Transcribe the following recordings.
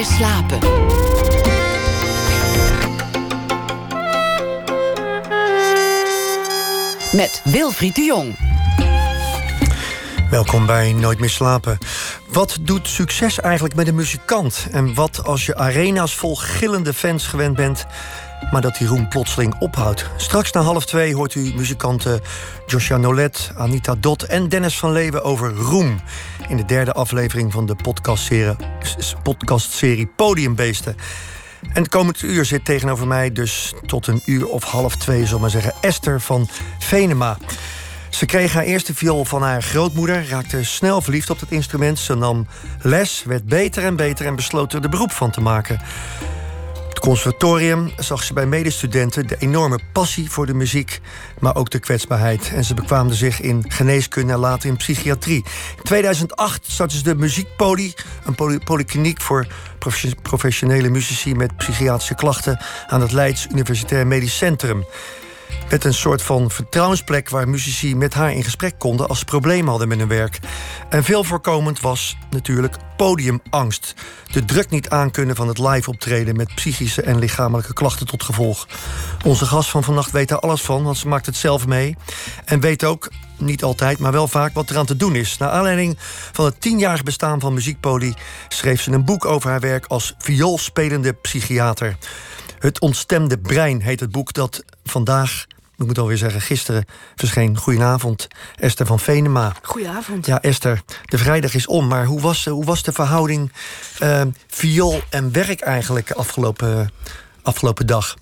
slapen. Met Wilfried de Jong. Welkom bij Nooit meer slapen. Wat doet succes eigenlijk met een muzikant? En wat als je arena's vol gillende fans gewend bent maar dat die roem plotseling ophoudt. Straks na half twee hoort u muzikanten Joshua Nolet, Anita Dot en Dennis van Leeuwen over roem. In de derde aflevering van de podcastserie, Podiumbeesten. En het komend uur zit tegenover mij dus tot een uur of half twee, zal maar zeggen, Esther van Venema. Ze kreeg haar eerste viool van haar grootmoeder, raakte snel verliefd op het instrument. Ze nam les, werd beter en beter en besloot er de beroep van te maken conservatorium zag ze bij medestudenten de enorme passie voor de muziek, maar ook de kwetsbaarheid. En ze bekwaamde zich in geneeskunde en later in psychiatrie. In 2008 startte ze de Muziekpoli, een polykliniek voor professionele muzici met psychiatrische klachten aan het Leids Universitair Medisch Centrum. Met een soort van vertrouwensplek waar muzici met haar in gesprek konden als ze problemen hadden met hun werk. En veel voorkomend was natuurlijk podiumangst. De druk niet aankunnen van het live optreden met psychische en lichamelijke klachten tot gevolg. Onze gast van vannacht weet daar alles van, want ze maakt het zelf mee. En weet ook, niet altijd, maar wel vaak wat eraan te doen is. Naar aanleiding van het tienjarig bestaan van Muziekpoli schreef ze een boek over haar werk als vioolspelende psychiater. Het ontstemde brein heet het boek dat vandaag ik moet alweer zeggen, gisteren verscheen. Goedenavond, Esther van Venema. Goedenavond. Ja, Esther, de vrijdag is om, maar hoe was, hoe was de verhouding uh, viool en werk eigenlijk afgelopen, afgelopen dag?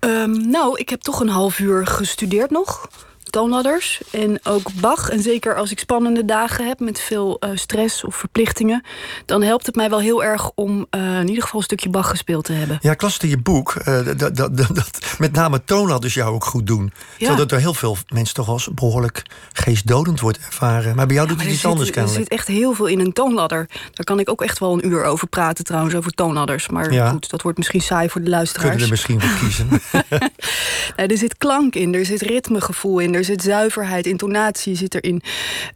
Um, nou, ik heb toch een half uur gestudeerd nog toonladders en ook Bach. En zeker als ik spannende dagen heb met veel uh, stress of verplichtingen... dan helpt het mij wel heel erg om uh, in ieder geval een stukje Bach gespeeld te hebben. Ja, ik las in je boek uh, dat, dat, dat, met name toonladders jou ook goed doen. Ja. Terwijl dat door heel veel mensen toch als behoorlijk geestdodend wordt ervaren. Maar bij jou doet het iets zit, anders kennelijk. Er zit echt heel veel in een toonladder. Daar kan ik ook echt wel een uur over praten trouwens, over toonladders. Maar ja. goed, dat wordt misschien saai voor de luisteraars. Kunnen er misschien voor kiezen. nee, er zit klank in, er zit ritmegevoel in... Er zit zuiverheid, intonatie zit erin,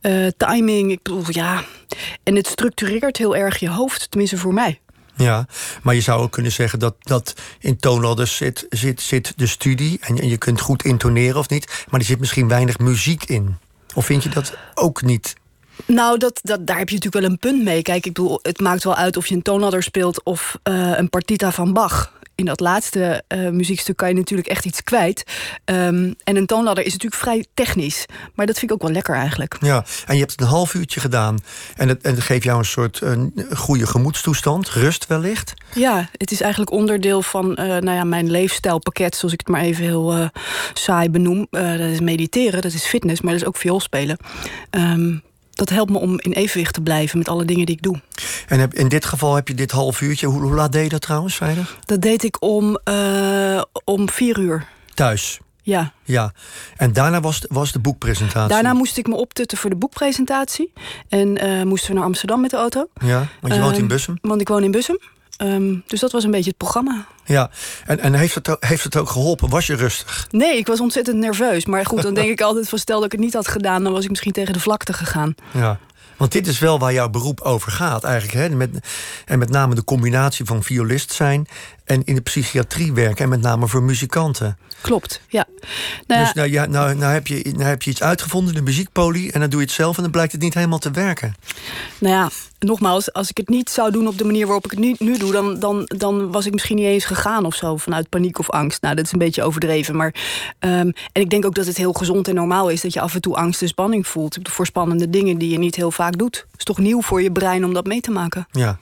uh, timing. Ik bedoel, ja. En het structureert heel erg je hoofd, tenminste voor mij. Ja, maar je zou ook kunnen zeggen dat, dat in toonladders zit, zit, zit de studie. En, en je kunt goed intoneren of niet. Maar er zit misschien weinig muziek in. Of vind je dat ook niet? Nou, dat, dat, daar heb je natuurlijk wel een punt mee. Kijk, ik bedoel, het maakt wel uit of je een toonladder speelt of uh, een partita van Bach in dat laatste uh, muziekstuk kan je natuurlijk echt iets kwijt. Um, en een toonladder is natuurlijk vrij technisch. Maar dat vind ik ook wel lekker eigenlijk. Ja, en je hebt het een half uurtje gedaan. En het, en geeft jou een soort een goede gemoedstoestand, rust wellicht. Ja, het is eigenlijk onderdeel van uh, nou ja, mijn leefstijlpakket, zoals ik het maar even heel uh, saai benoem. dat is mediteren, dat is fitness, maar dat is ook veel spelen. Um, dat helpt me om in evenwicht te blijven met alle dingen die ik doe. En heb, in dit geval heb je dit half uurtje. Hoe, hoe laat deed je dat trouwens, vrijdag? Dat deed ik om, uh, om vier uur. Thuis? Ja. ja. En daarna was, was de boekpresentatie? Daarna moest ik me optutten voor de boekpresentatie. En uh, moesten we naar Amsterdam met de auto. Ja, want je woont in Bussum? Uh, want ik woon in Bussum. Um, dus dat was een beetje het programma. Ja, en, en heeft, het, heeft het ook geholpen? Was je rustig? Nee, ik was ontzettend nerveus. Maar goed, dan denk ik altijd van stel dat ik het niet had gedaan... dan was ik misschien tegen de vlakte gegaan. Ja, want dit is wel waar jouw beroep over gaat eigenlijk. Hè? Met, en met name de combinatie van violist zijn... en in de psychiatrie werken. En met name voor muzikanten. Klopt, ja. Nou, dus nou, ja, nou, nou, heb je, nou heb je iets uitgevonden, de muziekpolie... en dan doe je het zelf en dan blijkt het niet helemaal te werken. Nou ja, nogmaals, als ik het niet zou doen op de manier waarop ik het nu, nu doe... Dan, dan, dan was ik misschien niet eens gegaan of zo, vanuit paniek of angst. Nou, dat is een beetje overdreven. Maar, um, en ik denk ook dat het heel gezond en normaal is... dat je af en toe angst en spanning voelt... voor spannende dingen die je niet heel vaak doet. Het is toch nieuw voor je brein om dat mee te maken. Ja,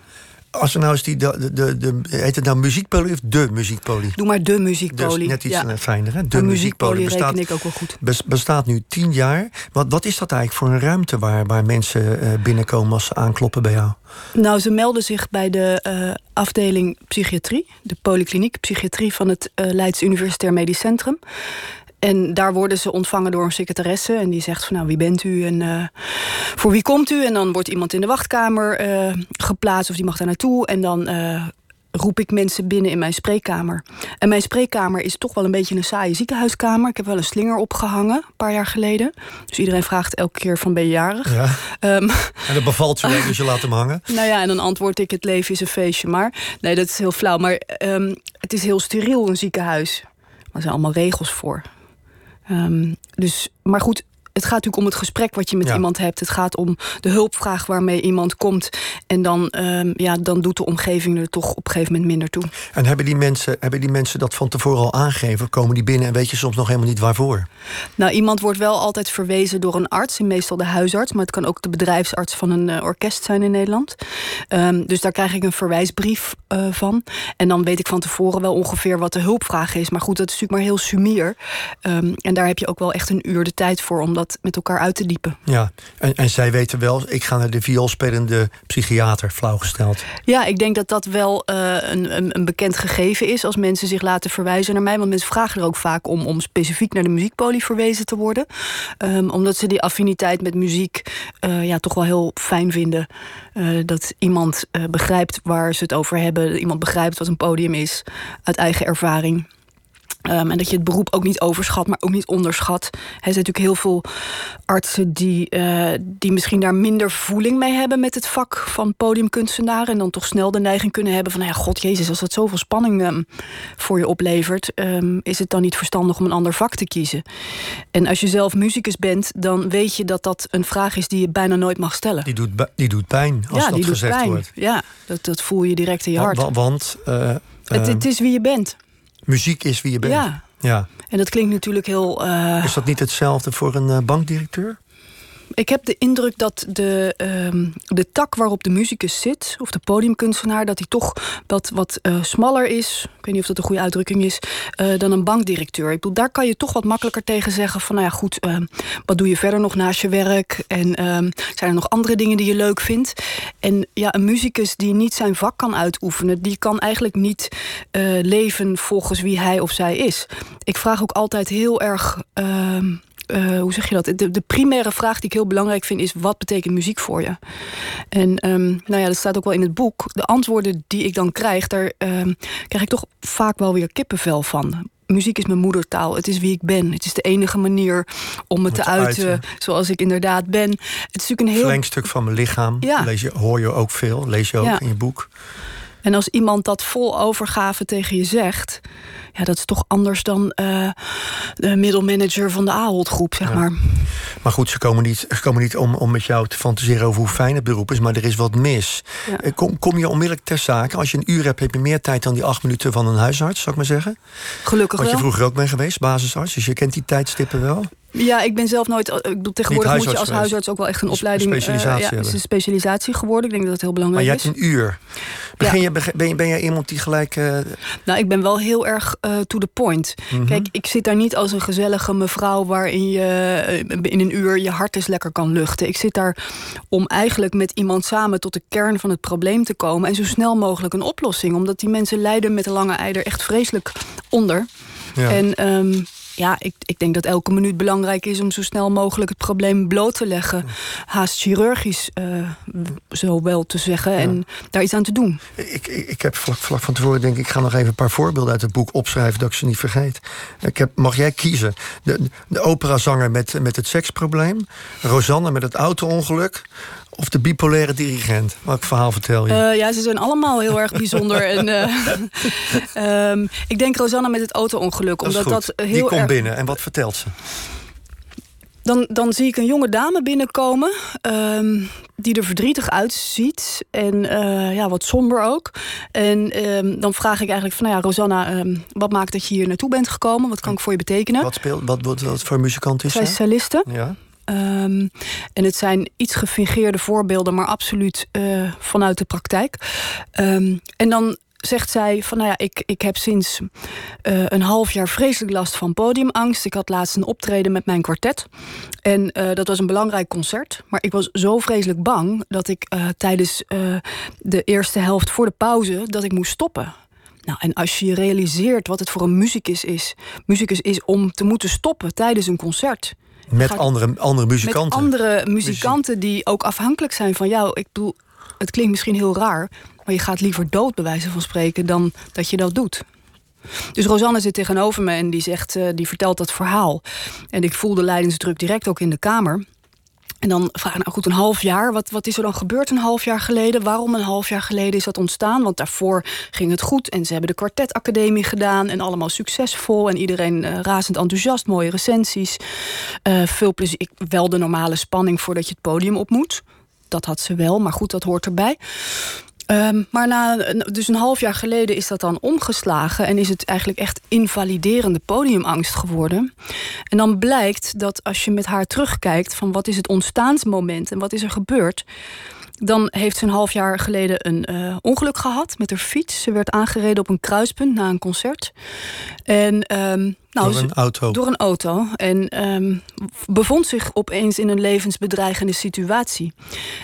als we nou eens die, de, de, de, heet het nou muziekpolie of de muziekpolie? Doe maar de muziekpolie. Dus net iets ja. fijner, hè? De, muziekpolie bestaat, ik ook wel goed. Bestaat nu tien jaar. Wat, wat is dat eigenlijk voor een ruimte waar, waar mensen uh, binnenkomen als ze aankloppen bij jou? Nou, ze melden zich bij de uh, afdeling psychiatrie, de polykliniek psychiatrie van het uh, Leids Universitair Medisch Centrum. En daar worden ze ontvangen door een secretaresse. En die zegt van nou, wie bent u en uh, voor wie komt u? En dan wordt iemand in de wachtkamer uh, geplaatst of die mag daar naartoe. En dan uh, roep ik mensen binnen in mijn spreekkamer. En mijn spreekkamer is toch wel een beetje een saaie ziekenhuiskamer. Ik heb wel een slinger opgehangen, een paar jaar geleden. Dus iedereen vraagt elke keer van ben je jarig? Ja. Um, en dat bevalt zo dus je laat hem hangen? Nou ja, en dan antwoord ik het leven is een feestje. Maar nee, dat is heel flauw. Maar um, het is heel steriel, een ziekenhuis. Maar er zijn allemaal regels voor. Um, dus, maar goed, het gaat natuurlijk om het gesprek wat je met iemand hebt. Het gaat om de hulpvraag waarmee iemand komt. En dan, um, ja, dan doet de omgeving er toch op een gegeven moment minder toe. En hebben die mensen, hebben die mensen dat van tevoren al aangegeven? Komen die binnen en weet je soms nog helemaal niet waarvoor? Nou, iemand wordt wel altijd verwezen door een arts. Meestal de huisarts. Maar het kan ook de bedrijfsarts van een uh, orkest zijn in Nederland. Um, dus daar krijg ik een verwijsbrief uh, van. En dan weet ik van tevoren wel ongeveer wat de hulpvraag is. Maar goed, dat is natuurlijk maar heel sumier. Um, en daar heb je ook wel echt een uur de tijd voor om dat met elkaar uit te diepen. Ja, en, en zij weten wel, ik ga naar de vioolspelende psychiater, flauwgesteld. Ja, ik denk dat dat wel uh, een, een, een, bekend gegeven is als mensen zich laten verwijzen naar mij. Want mensen vragen er ook vaak om om specifiek naar de muziekpolie verwezen te worden. Um, omdat ze die affiniteit met muziek uh, ja, toch wel heel fijn vinden. Uh, dat iemand begrijpt waar ze het over hebben. Iemand begrijpt wat een podium is uit eigen ervaring. Um, en dat je het beroep ook niet overschat, maar ook niet onderschat. Er zijn natuurlijk heel veel artsen die, uh, die misschien daar minder voeling mee hebben met het vak van podiumkunstenaar. En dan toch snel de neiging kunnen hebben van: nou ja, god Jezus, als dat zoveel spanning um, voor je oplevert, um, is het dan niet verstandig om een ander vak te kiezen. En als je zelf muzikus bent, dan weet je dat dat een vraag is die je bijna nooit mag stellen. Die doet, die doet pijn als ja, dat gezegd pijn. wordt. Ja, dat, dat voel je direct in je hart. Want, want uh, het, het is wie je bent muziek is wie je bent. Ja. ja. En dat klinkt natuurlijk heel. Uh... Is dat niet hetzelfde voor een uh, bankdirecteur? Ik heb de indruk dat de, uh, de tak waarop de muzikus zit, of de podiumkunstenaar, dat die toch wat, wat uh, smaller is. Ik weet niet of dat een goede uitdrukking is, uh, dan een bankdirecteur. Ik bedoel, daar kan je toch wat makkelijker tegen zeggen van, nou ja, goed, ehm, wat doe je verder nog naast je werk? En ehm, zijn er nog andere dingen die je leuk vindt? En ja, een muzikus die niet zijn vak kan uitoefenen, die kan eigenlijk niet eh, leven volgens wie hij of zij is. Ik vraag ook altijd heel erg uh, hoe zeg je dat? De, de, primaire vraag die ik heel belangrijk vind is: wat betekent muziek voor je? En um, nou ja, dat staat ook wel in het boek. De antwoorden die ik dan krijg, daar um, krijg ik toch vaak wel weer kippenvel van. Muziek is mijn moedertaal. Het is wie ik ben. Het is de enige manier om me te, te uiten, uiten, zoals ik inderdaad ben. Het is natuurlijk een heel. Verlengstuk van mijn lichaam. Ja. Lees je, hoor je ook veel. Lees je ook Ja. in je boek. En als iemand dat vol overgave tegen je zegt, ja, dat is toch anders dan eh, de middelmanager van de Ahold groep, zeg Ja. maar. Maar goed, ze komen niet, ze komen niet om, om met jou te fantaseren over hoe fijn het beroep is, maar er is wat mis. Ja. Eh, Kom, kom je onmiddellijk ter zake? Als je een uur hebt, heb je meer tijd dan die acht minuten van een huisarts, zou ik maar zeggen. Gelukkig Wat je vroeger ook bent geweest, basisarts. Dus je kent die tijdstippen wel. Ja, ik ben zelf nooit. Ik bedoel, tegenwoordig moet je als geweest. huisarts ook wel echt een opleiding. eh, specialisatie ja, het is een specialisatie geworden. Ik denk dat dat heel Maar belangrijk je hebt is. een uur. Begin je, ben, je, ben jij iemand die gelijk... eh, Nou, ik ben wel heel erg eh, to the point. Mhm. Kijk, ik zit daar niet als een gezellige mevrouw waarin je eh, in een uur je hart eens lekker kan luchten. Ik zit daar om eigenlijk met iemand samen tot de kern van het probleem te komen en zo snel mogelijk een oplossing. Omdat die mensen lijden met een lange eider echt vreselijk onder. ja. En ehm, ja, ik, ik denk dat elke minuut belangrijk is om zo snel mogelijk het probleem bloot te leggen. Haast chirurgisch, eh, zo wel te zeggen. En daar iets aan te doen. Ik, ik, ik heb vlak, vlak van tevoren denk ik, ik ga nog even een paar voorbeelden uit het boek opschrijven dat ik ze niet vergeet. Ik heb, mag jij kiezen? De, de operazanger met, met het seksprobleem, Rosanne met het auto-ongeluk of de bipolaire dirigent? Welk verhaal vertel je? Eh, ja, ze zijn allemaal heel erg bijzonder. en, eh, ehm, ik denk Rosanna met het auto-ongeluk. Omdat dat heel Die komt erg. binnen en wat vertelt ze? Dan, dan zie ik een jonge dame binnenkomen. ehm, die er verdrietig uitziet. En eh, ja, wat somber ook. En ehm, dan vraag ik eigenlijk van, nou ja, Rosanna, wat maakt dat je hier naartoe bent gekomen? Wat kan ik voor je betekenen? Wat, speelt, wat, wat, wat voor muzikant is Zij is celliste. Ja. Ehm, en het zijn iets gefingeerde voorbeelden, maar absoluut eh, vanuit de praktijk. Ehm, en dan zegt zij van, nou ja, ik, ik heb sinds eh, een half jaar vreselijk last van podiumangst. Ik had laatst een optreden met mijn kwartet. En eh, dat was een belangrijk concert. Maar ik was zo vreselijk bang dat ik tijdens de eerste helft voor de pauze... dat ik moest stoppen. Nou, en als je je realiseert wat het voor een muzikus is... muzikus is om te moeten stoppen tijdens een concert... Met Gaat- andere, andere muzikanten. met andere muzikanten die ook afhankelijk zijn van jou. Ik bedoel, het klinkt misschien heel raar, maar je gaat liever dood, bij wijze van spreken, dan dat je dat doet. Dus Rosanne zit tegenover me en die, zegt, uh, die vertelt dat verhaal. En ik voel de leidingsdruk direct ook in de kamer. En dan vraag ik, nou goed, een half jaar. Wat, wat is er dan gebeurd een half jaar geleden? Waarom een half jaar geleden is dat ontstaan? Want daarvoor ging het goed. En ze hebben de kwartetacademie gedaan. En allemaal succesvol. En iedereen uh, razend enthousiast. Mooie recensies. Uh, veel plezier. Ik, wel de normale spanning voordat je het podium op moet. Dat had ze wel, maar goed, dat hoort erbij. Um, maar na, dus een half jaar geleden is dat dan omgeslagen en is het eigenlijk echt invaliderende podiumangst geworden. En dan blijkt dat als je met haar terugkijkt van wat is het ontstaansmoment en wat is er gebeurd, dan heeft ze een half jaar geleden een uh, ongeluk gehad met haar fiets. Ze werd aangereden op een kruispunt na een concert. En, um, nou, door een auto. Door een auto. En um, bevond zich opeens in een levensbedreigende situatie.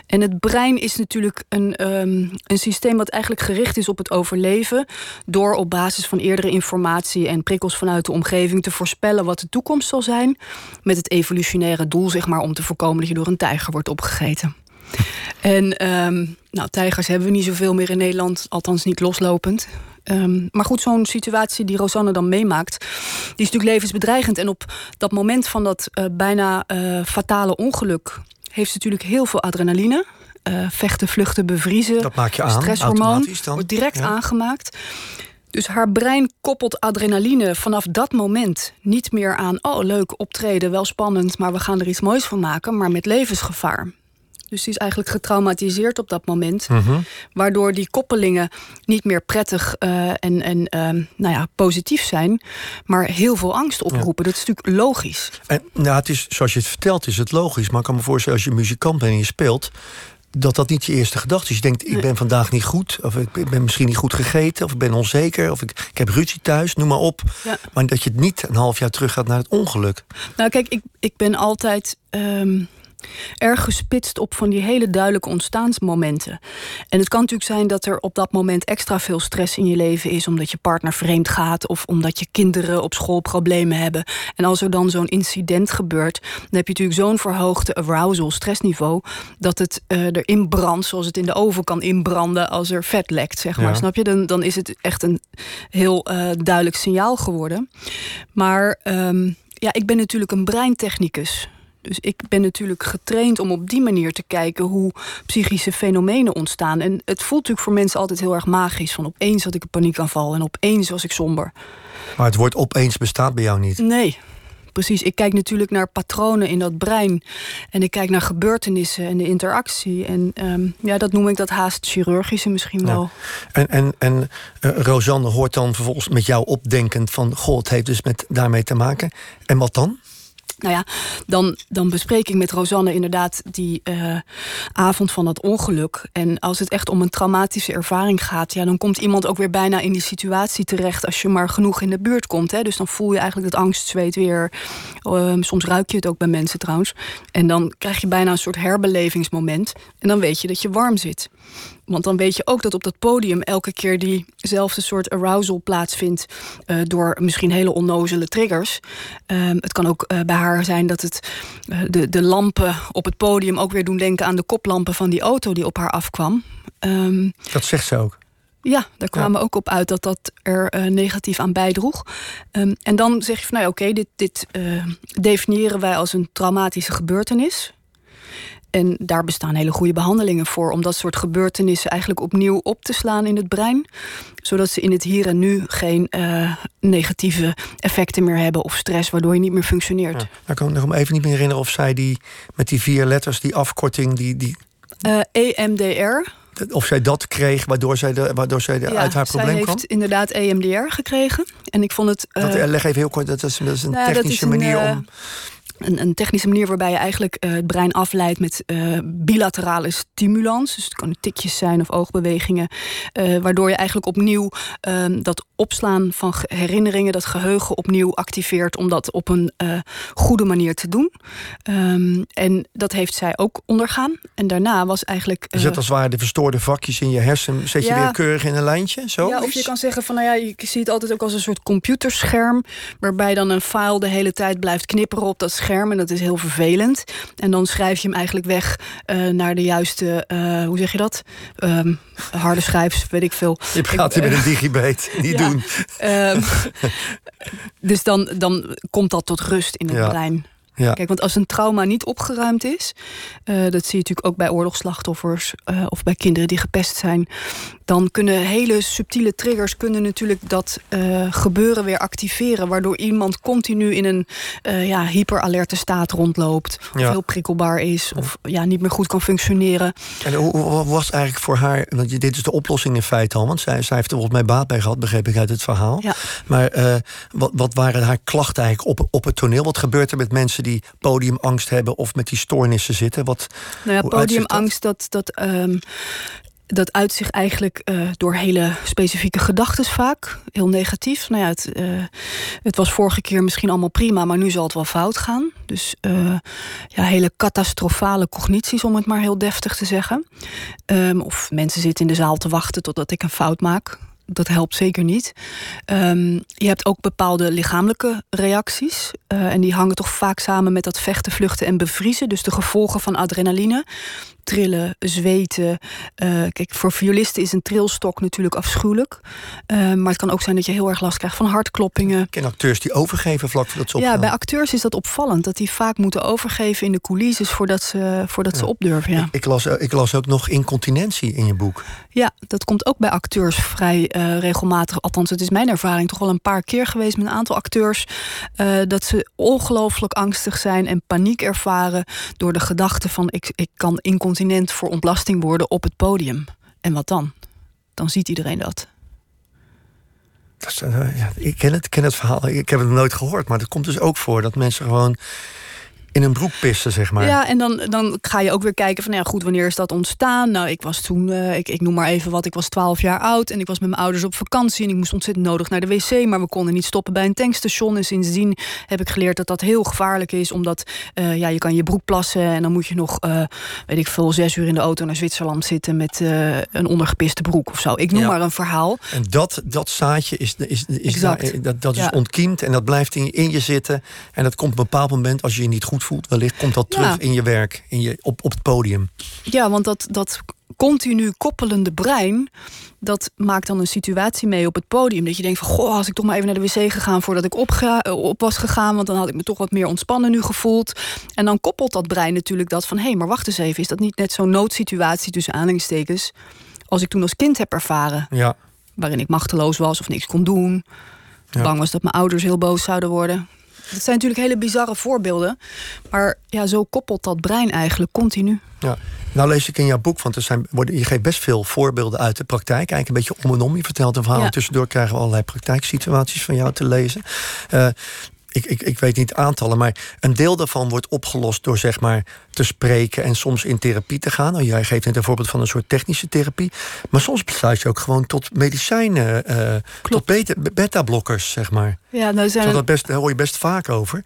En het brein is natuurlijk een, um, een systeem wat eigenlijk gericht is op het overleven. Door op basis van eerdere informatie en prikkels vanuit de omgeving te voorspellen wat de toekomst zal zijn. Met het evolutionaire doel, zeg maar, om te voorkomen dat je door een tijger wordt opgegeten. En um, nou, tijgers hebben we niet zoveel meer in Nederland, althans niet loslopend. Um, maar goed, zo'n situatie die Rosanne dan meemaakt, die is natuurlijk levensbedreigend. En op dat moment van dat uh, bijna uh, fatale ongeluk heeft ze natuurlijk heel veel adrenaline. Uh, vechten, vluchten, bevriezen. Dat maak je aan, stresshormoon wordt direct ja. aangemaakt. Dus haar brein koppelt adrenaline vanaf dat moment niet meer aan... oh, leuk optreden, wel spannend, maar we gaan er iets moois van maken... maar met levensgevaar. Dus die is eigenlijk getraumatiseerd op dat moment. Mhm. Mm -hmm. Waardoor die koppelingen niet meer prettig uh, en, en uh, nou ja, positief zijn. Maar heel veel angst oproepen. Ja. Dat is natuurlijk logisch. En nou, het is, zoals je het vertelt, is het logisch. Maar ik kan me voorstellen, als je muzikant bent en je speelt dat dat niet je eerste gedachte is. Je denkt, ik ben vandaag niet goed. Of ik ben misschien niet goed gegeten. Of ik ben onzeker. Of ik, ik heb ruzie thuis, noem maar op. Ja. Maar dat je het niet een half jaar terug gaat naar het ongeluk. Nou kijk, ik, ik ben altijd... Um erg gespitst op van die hele duidelijke ontstaansmomenten. En het kan natuurlijk zijn dat er op dat moment extra veel stress in je leven is, omdat je partner vreemd gaat of omdat je kinderen op school problemen hebben. En als er dan zo'n incident gebeurt, dan heb je natuurlijk zo'n verhoogde arousal, stressniveau, dat het uh, erin brandt, zoals het in de oven kan inbranden als er vet lekt, zeg maar. Ja. Snap je? Dan, dan is het echt een heel uh, duidelijk signaal geworden. Maar um, ja, ik ben natuurlijk een breintechnicus. Dus ik ben natuurlijk getraind om op die manier te kijken hoe psychische fenomenen ontstaan. En het voelt natuurlijk voor mensen altijd heel erg magisch. Van opeens had ik een paniekaanval en opeens was ik somber. Maar het woord opeens bestaat bij jou niet. Nee, precies. Ik kijk natuurlijk naar patronen in dat brein. En ik kijk naar gebeurtenissen en de interactie. En um, ja, dat noem ik dat haast chirurgische misschien wel. Ja. En, en, en uh, Rosanne hoort dan vervolgens met jou opdenkend van... goh, het heeft dus met daarmee te maken. En wat dan? Nou ja, dan, dan bespreek ik met Rosanne inderdaad die uh, avond van dat ongeluk. En als het echt om een traumatische ervaring gaat, ja, dan komt iemand ook weer bijna in die situatie terecht als je maar genoeg in de buurt komt. Hè. Dus dan voel je eigenlijk het angstzweet weer. Uh, soms ruik je het ook bij mensen trouwens. En dan krijg je bijna een soort herbelevingsmoment. En dan weet je dat je warm zit. Want dan weet je ook dat op dat podium elke keer diezelfde soort arousal plaatsvindt. Uh, door misschien hele onnozele triggers. Uh, het kan ook uh, bij haar zijn dat het, uh, de, de lampen op het podium ook weer doen denken aan de koplampen van die auto die op haar afkwam. Um, dat zegt ze ook. Ja, daar kwamen we ja. ook op uit dat dat er uh, negatief aan bijdroeg. Um, en dan zeg je van nou oké, okay, dit, dit uh, definiëren wij als een traumatische gebeurtenis. En daar bestaan hele goede behandelingen voor om dat soort gebeurtenissen eigenlijk opnieuw op te slaan in het brein. Zodat ze in het hier en nu geen uh, negatieve effecten meer hebben of stress, waardoor je niet meer functioneert. Ja. Nou, ik kan me nog even niet meer herinneren of zij die met die vier letters, die afkorting, die. die... Uh, EMDR. Of zij dat kreeg, waardoor zij, de, waardoor zij de, ja, uit haar probleem zij kwam? heeft inderdaad EMDR gekregen. En ik vond het... Uh, dat, leg even heel kort, dat is, dat is een nou, technische is een, manier om... Een, een, technische manier waarbij je eigenlijk uh, het brein afleidt met uh, bilaterale stimulans. Dus het kunnen tikjes zijn of oogbewegingen. Uh, waardoor je eigenlijk opnieuw uh, dat opslaan van herinneringen, dat geheugen opnieuw activeert om dat op een goede manier te doen. Um, en dat heeft zij ook ondergaan. En daarna was eigenlijk. Uh, zet als het ware de verstoorde vakjes in je hersen, zet ja, je weer keurig in een lijntje. Zo ja, of je kan zeggen van nou ja, je ziet het altijd ook als een soort computerscherm. Waarbij dan een file de hele tijd blijft knipperen op dat scherm scherm en dat is heel vervelend. En dan schrijf je hem eigenlijk weg uh, naar de juiste, uh, hoe zeg je dat? Um, harde schijfs, weet ik veel. Je praat hier met een digibate, niet ja, doen. Um, dus dan, dan komt dat tot rust in het ja. brein. Ja. Kijk, want als een trauma niet opgeruimd is, uh, dat zie je natuurlijk ook bij oorlogsslachtoffers uh, of bij kinderen die gepest zijn, dan kunnen hele subtiele triggers kunnen natuurlijk dat uh, gebeuren weer activeren, waardoor iemand continu in een ja, hyperalerte staat rondloopt, of ja. heel prikkelbaar is, of ja, niet meer goed kan functioneren. En hoe was eigenlijk voor haar, want dit is de oplossing in feite al, want zij, zij heeft er volgens mij baat bij gehad, begreep ik uit het verhaal. Ja. Maar wat, wat waren haar klachten eigenlijk op, op het toneel? Wat gebeurt er met mensen die podiumangst hebben of met die stoornissen zitten? Wat, nou ja, podiumangst, dat, dat, um, dat uit zich eigenlijk uh, door hele specifieke gedachten vaak. Heel negatief. Nou ja, het, uh, het was vorige keer misschien allemaal prima, maar nu zal het wel fout gaan. Dus uh, ja, hele catastrofale cognities, om het maar heel deftig te zeggen. Um, of mensen zitten in de zaal te wachten totdat ik een fout maak dat helpt zeker niet. Um, je hebt ook bepaalde lichamelijke reacties. En die hangen toch vaak samen met dat vechten, vluchten en bevriezen. Dus de gevolgen van adrenaline trillen, zweten. Uh, kijk, voor violisten is een trilstok natuurlijk afschuwelijk. Uh, maar het kan ook zijn dat je heel erg last krijgt van hartkloppingen. Ik ken acteurs die overgeven vlak voordat ze opgaan. Ja, bij acteurs is dat opvallend. Dat die vaak moeten overgeven in de coulisses voordat ze, voordat ja. ze opdurven. Ja. Ik, ik, las, ik las ook nog incontinentie in je boek. Ja, dat komt ook bij acteurs vrij uh, regelmatig. Althans, het is mijn ervaring toch wel een paar keer geweest met een aantal acteurs. dat ze ongelooflijk angstig zijn en paniek ervaren door de gedachte van ik, ik kan incontinentie continent voor ontlasting worden op het podium. En wat dan? Dan ziet iedereen dat. dat ja, ik ken het, ken het verhaal. Ik heb het nooit gehoord. Maar het komt dus ook voor dat mensen gewoon in een broek pissen, zeg maar. Ja, en dan, dan ga je ook weer kijken van, ja goed, wanneer is dat ontstaan? Nou, ik was toen, uh, ik, ik noem maar even wat, ik was 12 jaar oud... en ik was met mijn ouders op vakantie en ik moest ontzettend nodig naar de wc... maar we konden niet stoppen bij een tankstation. En sindsdien heb ik geleerd dat dat heel gevaarlijk is... omdat uh, ja, je kan je broek plassen en dan moet je nog, uh, weet ik veel... zes uur in de auto naar Zwitserland zitten met een ondergepiste broek of zo. Ik noem ja. maar een verhaal. En dat, dat zaadje is, is, is daar, dat, dat is ja. ontkiemd en dat blijft in, in je zitten... en dat komt op een bepaald moment als je je niet goed voelt, wellicht komt dat terug ja. in je werk, in je, op, op het podium. Ja, want dat, dat continu koppelende brein, dat maakt dan een situatie mee op het podium. Dat je denkt van, goh, als ik toch maar even naar de wc gegaan voordat ik op, ga, op was gegaan, want dan had ik me toch wat meer ontspannen nu gevoeld. En dan koppelt dat brein natuurlijk dat van, hé, hey, maar wacht eens even, is dat niet net zo'n noodsituatie tussen aanhalingstekens als ik toen als kind heb ervaren? Ja. Waarin ik machteloos was of niks kon doen. Ja. Bang was dat mijn ouders heel boos zouden worden. Dat zijn natuurlijk hele bizarre voorbeelden. Maar ja, zo koppelt dat brein eigenlijk continu. Ja. Nou lees ik in jouw boek, want er zijn, je geeft best veel voorbeelden uit de praktijk. Eigenlijk een beetje om en om. Je vertelt een verhaal. Ja. Tussendoor krijgen we allerlei praktijksituaties van jou te lezen. Uh, ik, ik, ik weet niet aantallen, maar een deel daarvan wordt opgelost door zeg maar te spreken en soms in therapie te gaan. Nou, jij geeft net een voorbeeld van een soort technische therapie. Maar soms besluit je ook gewoon tot medicijnen, uh, tot beta-blokkers, zeg maar. Ja, nou zijn... dat best, daar hoor je best vaak over.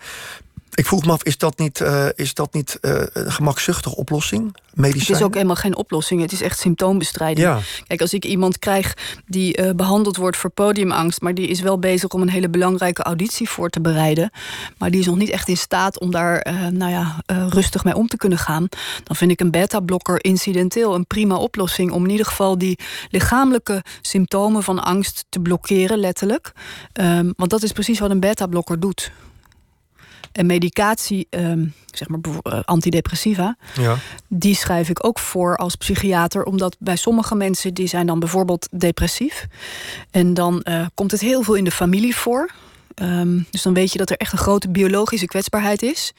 Ik vroeg me af, is dat niet, uh, is dat niet uh, een gemakzuchtige oplossing? Medicijn? Het is ook helemaal geen oplossing. Het is echt symptoombestrijding. Ja. Kijk, als ik iemand krijg die uh, behandeld wordt voor podiumangst... maar die is wel bezig om een hele belangrijke auditie voor te bereiden... maar die is nog niet echt in staat om daar nou ja, rustig mee om te kunnen gaan... dan vind ik een beta-blokker incidenteel een prima oplossing... om in ieder geval die lichamelijke symptomen van angst te blokkeren, letterlijk. Um, want dat is precies wat een beta-blokker doet. En medicatie, um, zeg maar uh, antidepressiva, ja. die schrijf ik ook voor als psychiater. Omdat bij sommige mensen die zijn dan bijvoorbeeld depressief. En dan uh, komt het heel veel in de familie voor. Um, dus dan weet je dat er echt een grote biologische kwetsbaarheid is.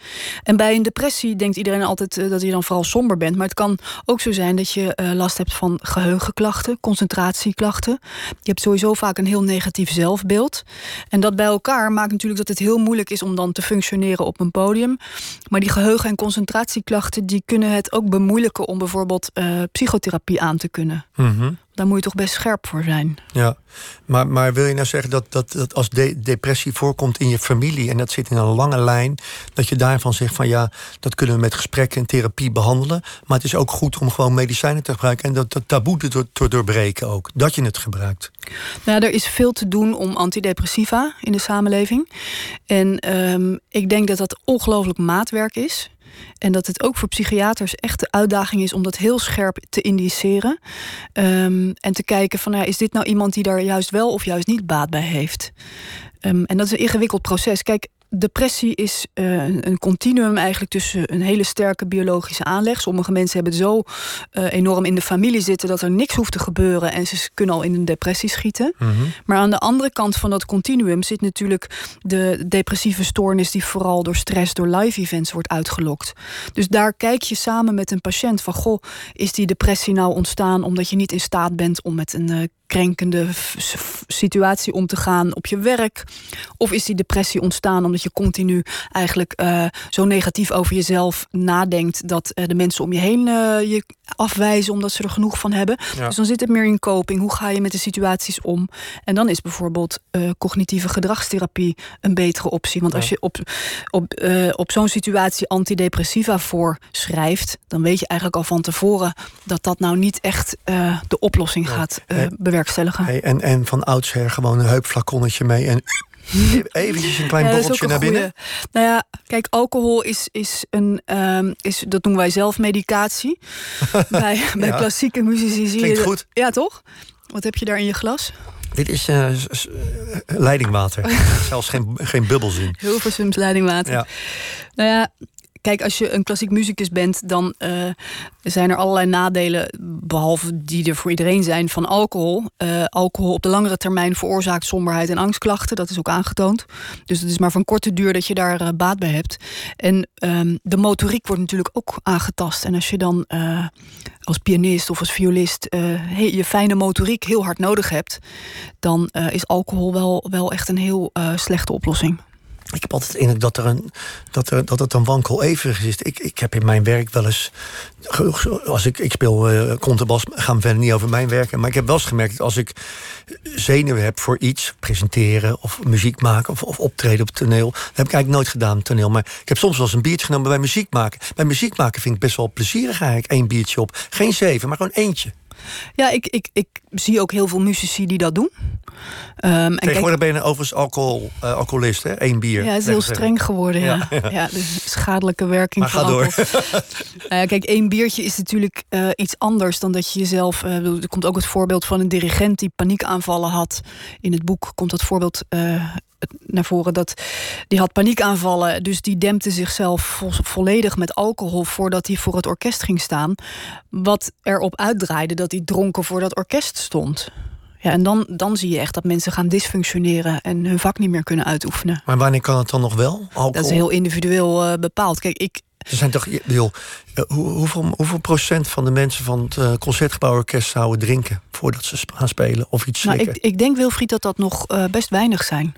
En bij een depressie denkt iedereen altijd uh, dat je dan vooral somber bent. Maar het kan ook zo zijn dat je uh, last hebt van geheugenklachten, concentratieklachten. Je hebt sowieso vaak een heel negatief zelfbeeld. En dat bij elkaar maakt natuurlijk dat het heel moeilijk is om dan te functioneren op een podium. Maar die geheugen- en concentratieklachten die kunnen het ook bemoeilijken om bijvoorbeeld uh, psychotherapie aan te kunnen. Mm. Daar moet je toch best scherp voor zijn. Ja, maar, maar wil je nou zeggen dat, dat, dat als depressie voorkomt in je familie en dat zit in een lange lijn, dat je daarvan zegt van ja, dat kunnen we met gesprekken en therapie behandelen, maar het is ook goed om gewoon medicijnen te gebruiken en dat, dat taboe te, te doorbreken ook, dat je het gebruikt? Nou, er is veel te doen om antidepressiva in de samenleving. En ehm, ik denk dat dat ongelooflijk maatwerk is. En dat het ook voor psychiaters echt de uitdaging is om dat heel scherp te indiceren. Um, en te kijken van, nou, is dit nou iemand die daar juist wel of juist niet baat bij heeft? Um, en dat is een ingewikkeld proces. Kijk, depressie is uh, een continuum eigenlijk tussen een hele sterke biologische aanleg. Sommige mensen hebben het zo uh, enorm in de familie zitten dat er niks hoeft te gebeuren en ze kunnen al in een depressie schieten. Mm -hmm. Maar aan de andere kant van dat continuum zit natuurlijk de depressieve stoornis die vooral door stress, door live events wordt uitgelokt. Dus daar kijk je samen met een patiënt van goh, is die depressie nou ontstaan omdat je niet in staat bent om met een uh, krenkende situatie om te gaan op je werk? Of is die depressie ontstaan omdat je continu eigenlijk uh, zo negatief over jezelf nadenkt dat uh, de mensen om je heen uh, je afwijzen omdat ze er genoeg van hebben? Ja. Dus dan zit het meer in coping. Hoe ga je met de situaties om? En dan is bijvoorbeeld cognitieve gedragstherapie een betere optie. Want ja. als je op, op, op zo'n situatie antidepressiva voorschrijft, dan weet je eigenlijk al van tevoren dat dat nou niet echt de oplossing ja. gaat bewerken. Hey, en, en van oudsher gewoon een heupflaconnetje mee en eventjes een klein Ja, borreltje ook naar binnen. goeie. Nou ja, kijk, alcohol is, is een, ehm, is, dat noemen wij zelfmedicatie. bij bij Ja. klassieke muzici zie Klinkt je... goed. Ja, toch? Wat heb je daar in je glas? Dit is eh, leidingwater. Zelfs geen, geen bubbels in. Hilversums leidingwater. Ja. Nou ja, kijk, als je een klassiek muzikus bent, dan eh, zijn er allerlei nadelen, behalve die er voor iedereen zijn, van alcohol. Eh, alcohol op de langere termijn veroorzaakt somberheid en angstklachten. Dat is ook aangetoond. Dus het is maar van korte duur dat je daar eh, baat bij hebt. En ehm, de motoriek wordt natuurlijk ook aangetast. En als je dan als pianist of als violist je fijne motoriek heel hard nodig hebt, dan is alcohol wel, wel echt een heel slechte oplossing. Ik heb altijd de indruk dat, er een, dat, er, dat het een wankel evenwicht is. Ik, ik heb in mijn werk wel eens... Als ik, ik speel contrabas, gaan we verder niet over mijn werk. Maar ik heb wel eens gemerkt dat als ik zenuwen heb voor iets... presenteren of muziek maken of, of optreden op het toneel... dat heb ik eigenlijk nooit gedaan, toneel. Maar ik heb soms wel eens een biertje genomen bij muziek maken. Bij muziek maken vind ik best wel plezierig eigenlijk. Eén biertje op. Geen zeven, maar gewoon eentje. Ja, ik, ik, ik zie ook heel veel muzici die dat doen. En kijk, Tegenwoordig ben je overigens alcohol, eh, alcoholist, hè? Eén bier. ja, het is heel zeggen streng geworden. Ja. Ja, Ja, de schadelijke werking Maar van ga door. alcohol. Nou kijk, één biertje is natuurlijk eh, iets anders dan dat je jezelf. eh, er komt ook het voorbeeld van een dirigent die paniekaanvallen had. In het boek komt dat voorbeeld naar voren. Dat die had paniekaanvallen, dus die dempte zichzelf vo- volledig met alcohol voordat hij voor het orkest ging staan. Wat erop uitdraaide dat hij dronken voor dat orkest stond. Ja, en dan, dan zie je echt dat mensen gaan dysfunctioneren en hun vak niet meer kunnen uitoefenen. Maar wanneer kan het dan nog wel? Alcohol? Dat is heel individueel eh, bepaald. Kijk, ik, Er zijn toch, bedoel, eh, hoe, hoeveel, hoeveel procent van de mensen van het eh, Concertgebouworkest zouden drinken voordat ze gaan spelen of iets nou, slikken? ik, ik denk, Wilfried, dat dat nog best weinig zijn.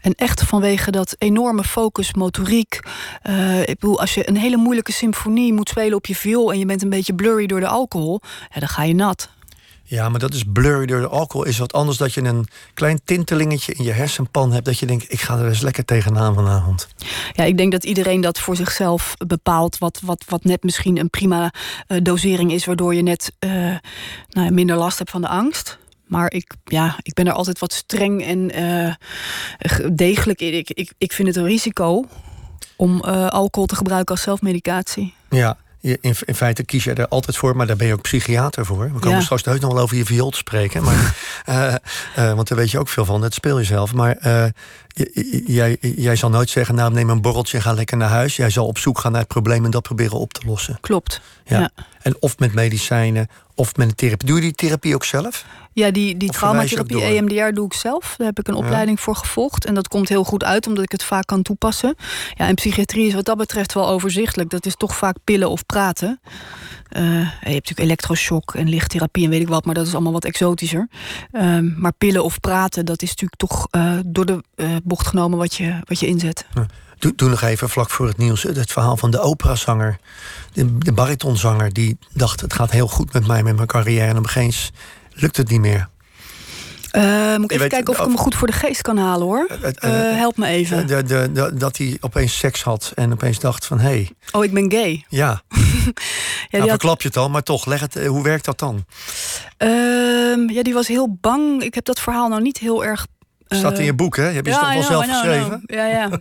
En echt vanwege dat enorme focus, motoriek. Eh, ik bedoel, als je een hele moeilijke symfonie moet spelen op je viool... en je bent een beetje blurry door de alcohol, ja, dan ga je nat. Ja, maar dat is blurry door de alcohol. Is wat anders dat je een klein tintelingetje in je hersenpan hebt. Dat je denkt, ik ga er eens lekker tegenaan vanavond. Ja, ik denk dat iedereen dat voor zichzelf bepaalt. Wat, wat, wat net misschien een prima eh, dosering is, waardoor je net eh, nou, minder last hebt van de angst. Maar ik, ja, ik ben er altijd wat streng en eh, ge- degelijk in. Ik, ik, ik vind het een risico om eh, alcohol te gebruiken als zelfmedicatie. Ja, in, in feite kies je er altijd voor, maar daar ben je ook psychiater voor. We komen Ja. straks heus nog wel over je viool te spreken. Maar, eh, want daar weet je ook veel van, dat speel je zelf. Maar jij, jij zal nooit zeggen, nou neem een borreltje en ga lekker naar huis. Jij zal op zoek gaan naar het probleem en dat proberen op te lossen. Klopt. Ja. Ja. En of met medicijnen, of met een therapie. Doe je die therapie ook zelf? Ja, die, die traumatherapie? EMDR doe ik zelf. Daar heb ik een opleiding voor gevolgd. En dat komt heel goed uit, omdat ik het vaak kan toepassen. Ja, en psychiatrie is wat dat betreft wel overzichtelijk. Dat is toch vaak pillen of praten. Eh, je hebt natuurlijk elektroshock en lichttherapie en weet ik wat, maar dat is allemaal wat exotischer. Ehm, maar pillen of praten, dat is natuurlijk toch eh, door de eh, bocht genomen wat je, wat je inzet. Doe, doe nog even vlak voor het nieuws het verhaal van de operazanger. De, de baritonzanger die dacht, het gaat heel goed met mij, met mijn carrière. En opeens lukt het niet meer. Uh, moet ik even kijken of ik hem goed voor de geest kan halen hoor. Uh, help me even. De, de, de, dat hij opeens seks had en opeens dacht van hé. Hey. Oh, ik ben gay. Ja. ja nou, verklap je het al, maar toch, leg het, hoe werkt dat dan? Ehm, ja, die was heel bang. Ik heb dat verhaal nou niet heel erg. Staat in je boek, hè? Heb je het toch wel zelf geschreven? Ja, ja.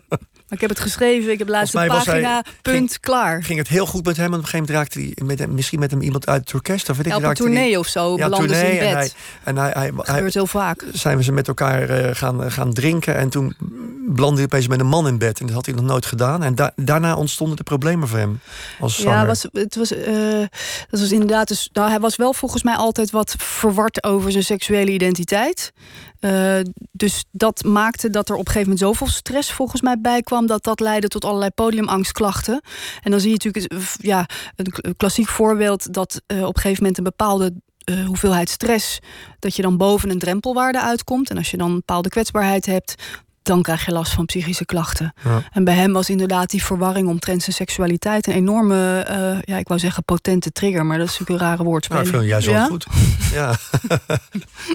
ik heb het geschreven, ik heb laatste pagina, punt, klaar. Ging het heel goed met hem en op een gegeven moment raakte hij met hem, misschien met hem iemand uit het orkest. Of weet ik, op een tournee of zo, ja, belandde ze in bed. En hij, en hij, hij, dat gebeurt heel vaak. Zijn we ze met elkaar uh, gaan, gaan drinken en toen belandde hij opeens met een man in bed. En dat had hij nog nooit gedaan. En da daarna ontstonden de problemen voor hem als zanger. Ja, was, het was, uh, dat was inderdaad... Dus, nou, hij was wel volgens mij altijd wat verward over zijn seksuele identiteit. Uh, dus dat maakte dat er op een gegeven moment zoveel stress volgens mij bij kwam... dat dat leidde tot allerlei podiumangstklachten. En dan zie je natuurlijk ja, een klassiek voorbeeld... dat uh, op een gegeven moment een bepaalde uh, hoeveelheid stress... dat je dan boven een drempelwaarde uitkomt. En als je dan een bepaalde kwetsbaarheid hebt dan krijg je last van psychische klachten. Ja. En bij hem was inderdaad die verwarring omtrent zijn seksualiteit een enorme, uh, ja, ik wou zeggen potente trigger, maar dat is natuurlijk een rare woordspeling. Nou, ik vind juist wel goed. Ja.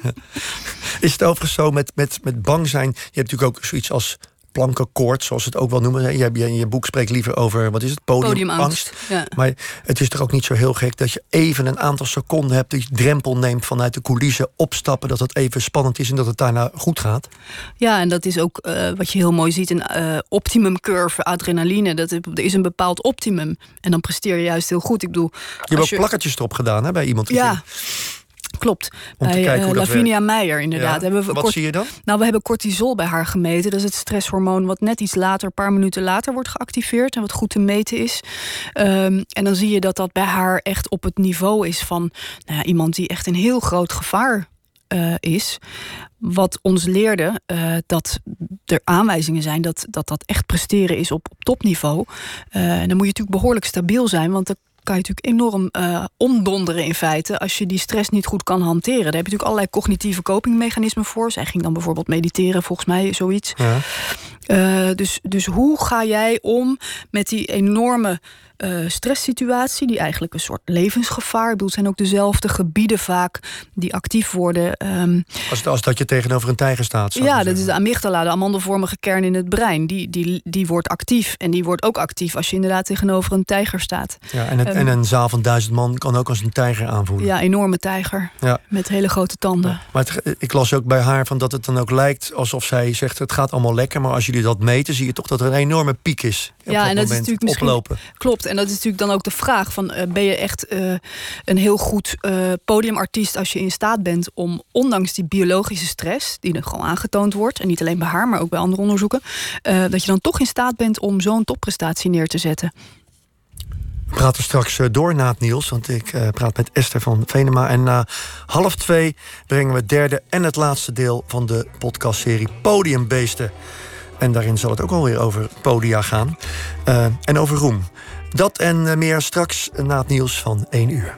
is het overigens zo met, met, met bang zijn? Je hebt natuurlijk ook zoiets als plankenkoord, zoals ze het ook wel noemen. Je, in je boek spreekt liever over, wat is het, podiumangst. ja. Maar het is toch ook niet zo heel gek dat je even een aantal seconden hebt... je drempel neemt vanuit de coulissen, opstappen... dat het even spannend is en dat het daarna goed gaat? Ja, en dat is ook uh, wat je heel mooi ziet, een uh, optimum curve adrenaline. Dat er is een bepaald optimum. En dan presteer je juist heel goed. Ik bedoel, je hebt ook je... plakkertjes erop gedaan hè, bij iemand. Ja. Klopt. Om bij uh, Lavinia Meijer, inderdaad. Ja. Hebben we wat zie je dan? Nou, we hebben cortisol bij haar gemeten. Dat is het stresshormoon wat net iets later, een paar minuten later, wordt geactiveerd. En wat goed te meten is. Um, en dan zie je dat dat bij haar echt op het niveau is van nou ja, iemand die echt een heel groot gevaar uh, is. Wat ons leerde uh, dat er aanwijzingen zijn dat, dat dat echt presteren is op, op topniveau. Uh, en dan moet je natuurlijk behoorlijk stabiel zijn, want er kan je natuurlijk enorm uh, omdonderen in feite... als je die stress niet goed kan hanteren. Daar heb je natuurlijk allerlei cognitieve copingmechanismen voor. Zij ging dan bijvoorbeeld mediteren, volgens mij zoiets. Ja. Uh, dus, dus hoe ga jij om met die enorme uh, stresssituatie, die eigenlijk een soort levensgevaar. Ik bedoel, het zijn ook dezelfde gebieden vaak die actief worden. Um, als, als dat je tegenover een tijger staat. Ja, dat is de amygdala, de amandelvormige kern in het brein. Die, die, die wordt actief. En die wordt ook actief als je inderdaad tegenover een tijger staat. Ja, en, het, um, en een zaal van duizend man kan ook als een tijger aanvoelen. Ja, enorme tijger. Ja. Met hele grote tanden. Ja, maar het, ik las ook bij haar van dat het dan ook lijkt alsof zij zegt: het gaat allemaal lekker. Maar als jullie dat meten, zie je toch dat er een enorme piek is. Ja, en dat is natuurlijk misschien. Oplopen. Klopt. En dat is natuurlijk dan ook de vraag: van, uh, ben je echt uh, een heel goed uh, podiumartiest als je in staat bent om, ondanks die biologische stress, die er gewoon aangetoond wordt, en niet alleen bij haar, maar ook bij andere onderzoeken, dat je dan toch in staat bent om zo'n topprestatie neer te zetten? We praten straks door na het nieuws, want ik praat met Esther van Venema. En na half twee brengen we het derde en het laatste deel van de podcastserie Podiumbeesten. En daarin zal het ook alweer over podia gaan. En over roem. Dat en meer straks na het nieuws van 1 uur.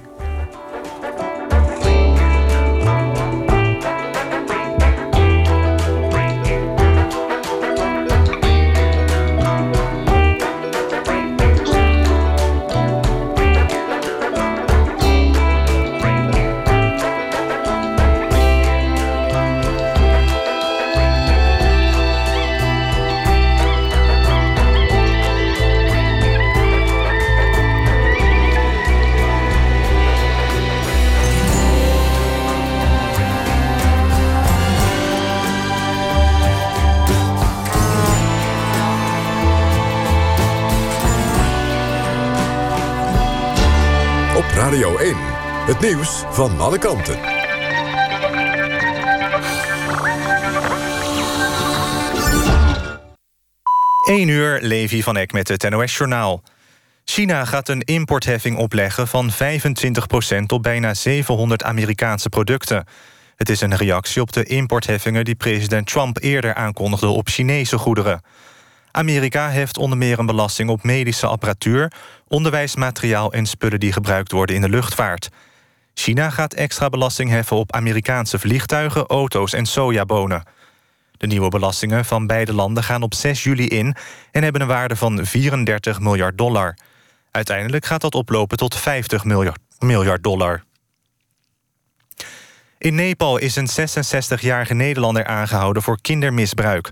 Het nieuws van alle kanten. 1 uur, Levi van Eck met het NOS-journaal. China gaat een importheffing opleggen van 25% op bijna 700 Amerikaanse producten. Het is een reactie op de importheffingen die president Trump eerder aankondigde op Chinese goederen. Amerika heeft onder meer een belasting op medische apparatuur... onderwijsmateriaal en spullen die gebruikt worden in de luchtvaart. China gaat extra belasting heffen op Amerikaanse vliegtuigen, auto's en sojabonen. De nieuwe belastingen van beide landen gaan op 6 juli in... en hebben een waarde van 34 miljard dollar. Uiteindelijk gaat dat oplopen tot 50 miljard, dollar. In Nepal is een 66-jarige Nederlander aangehouden voor kindermisbruik.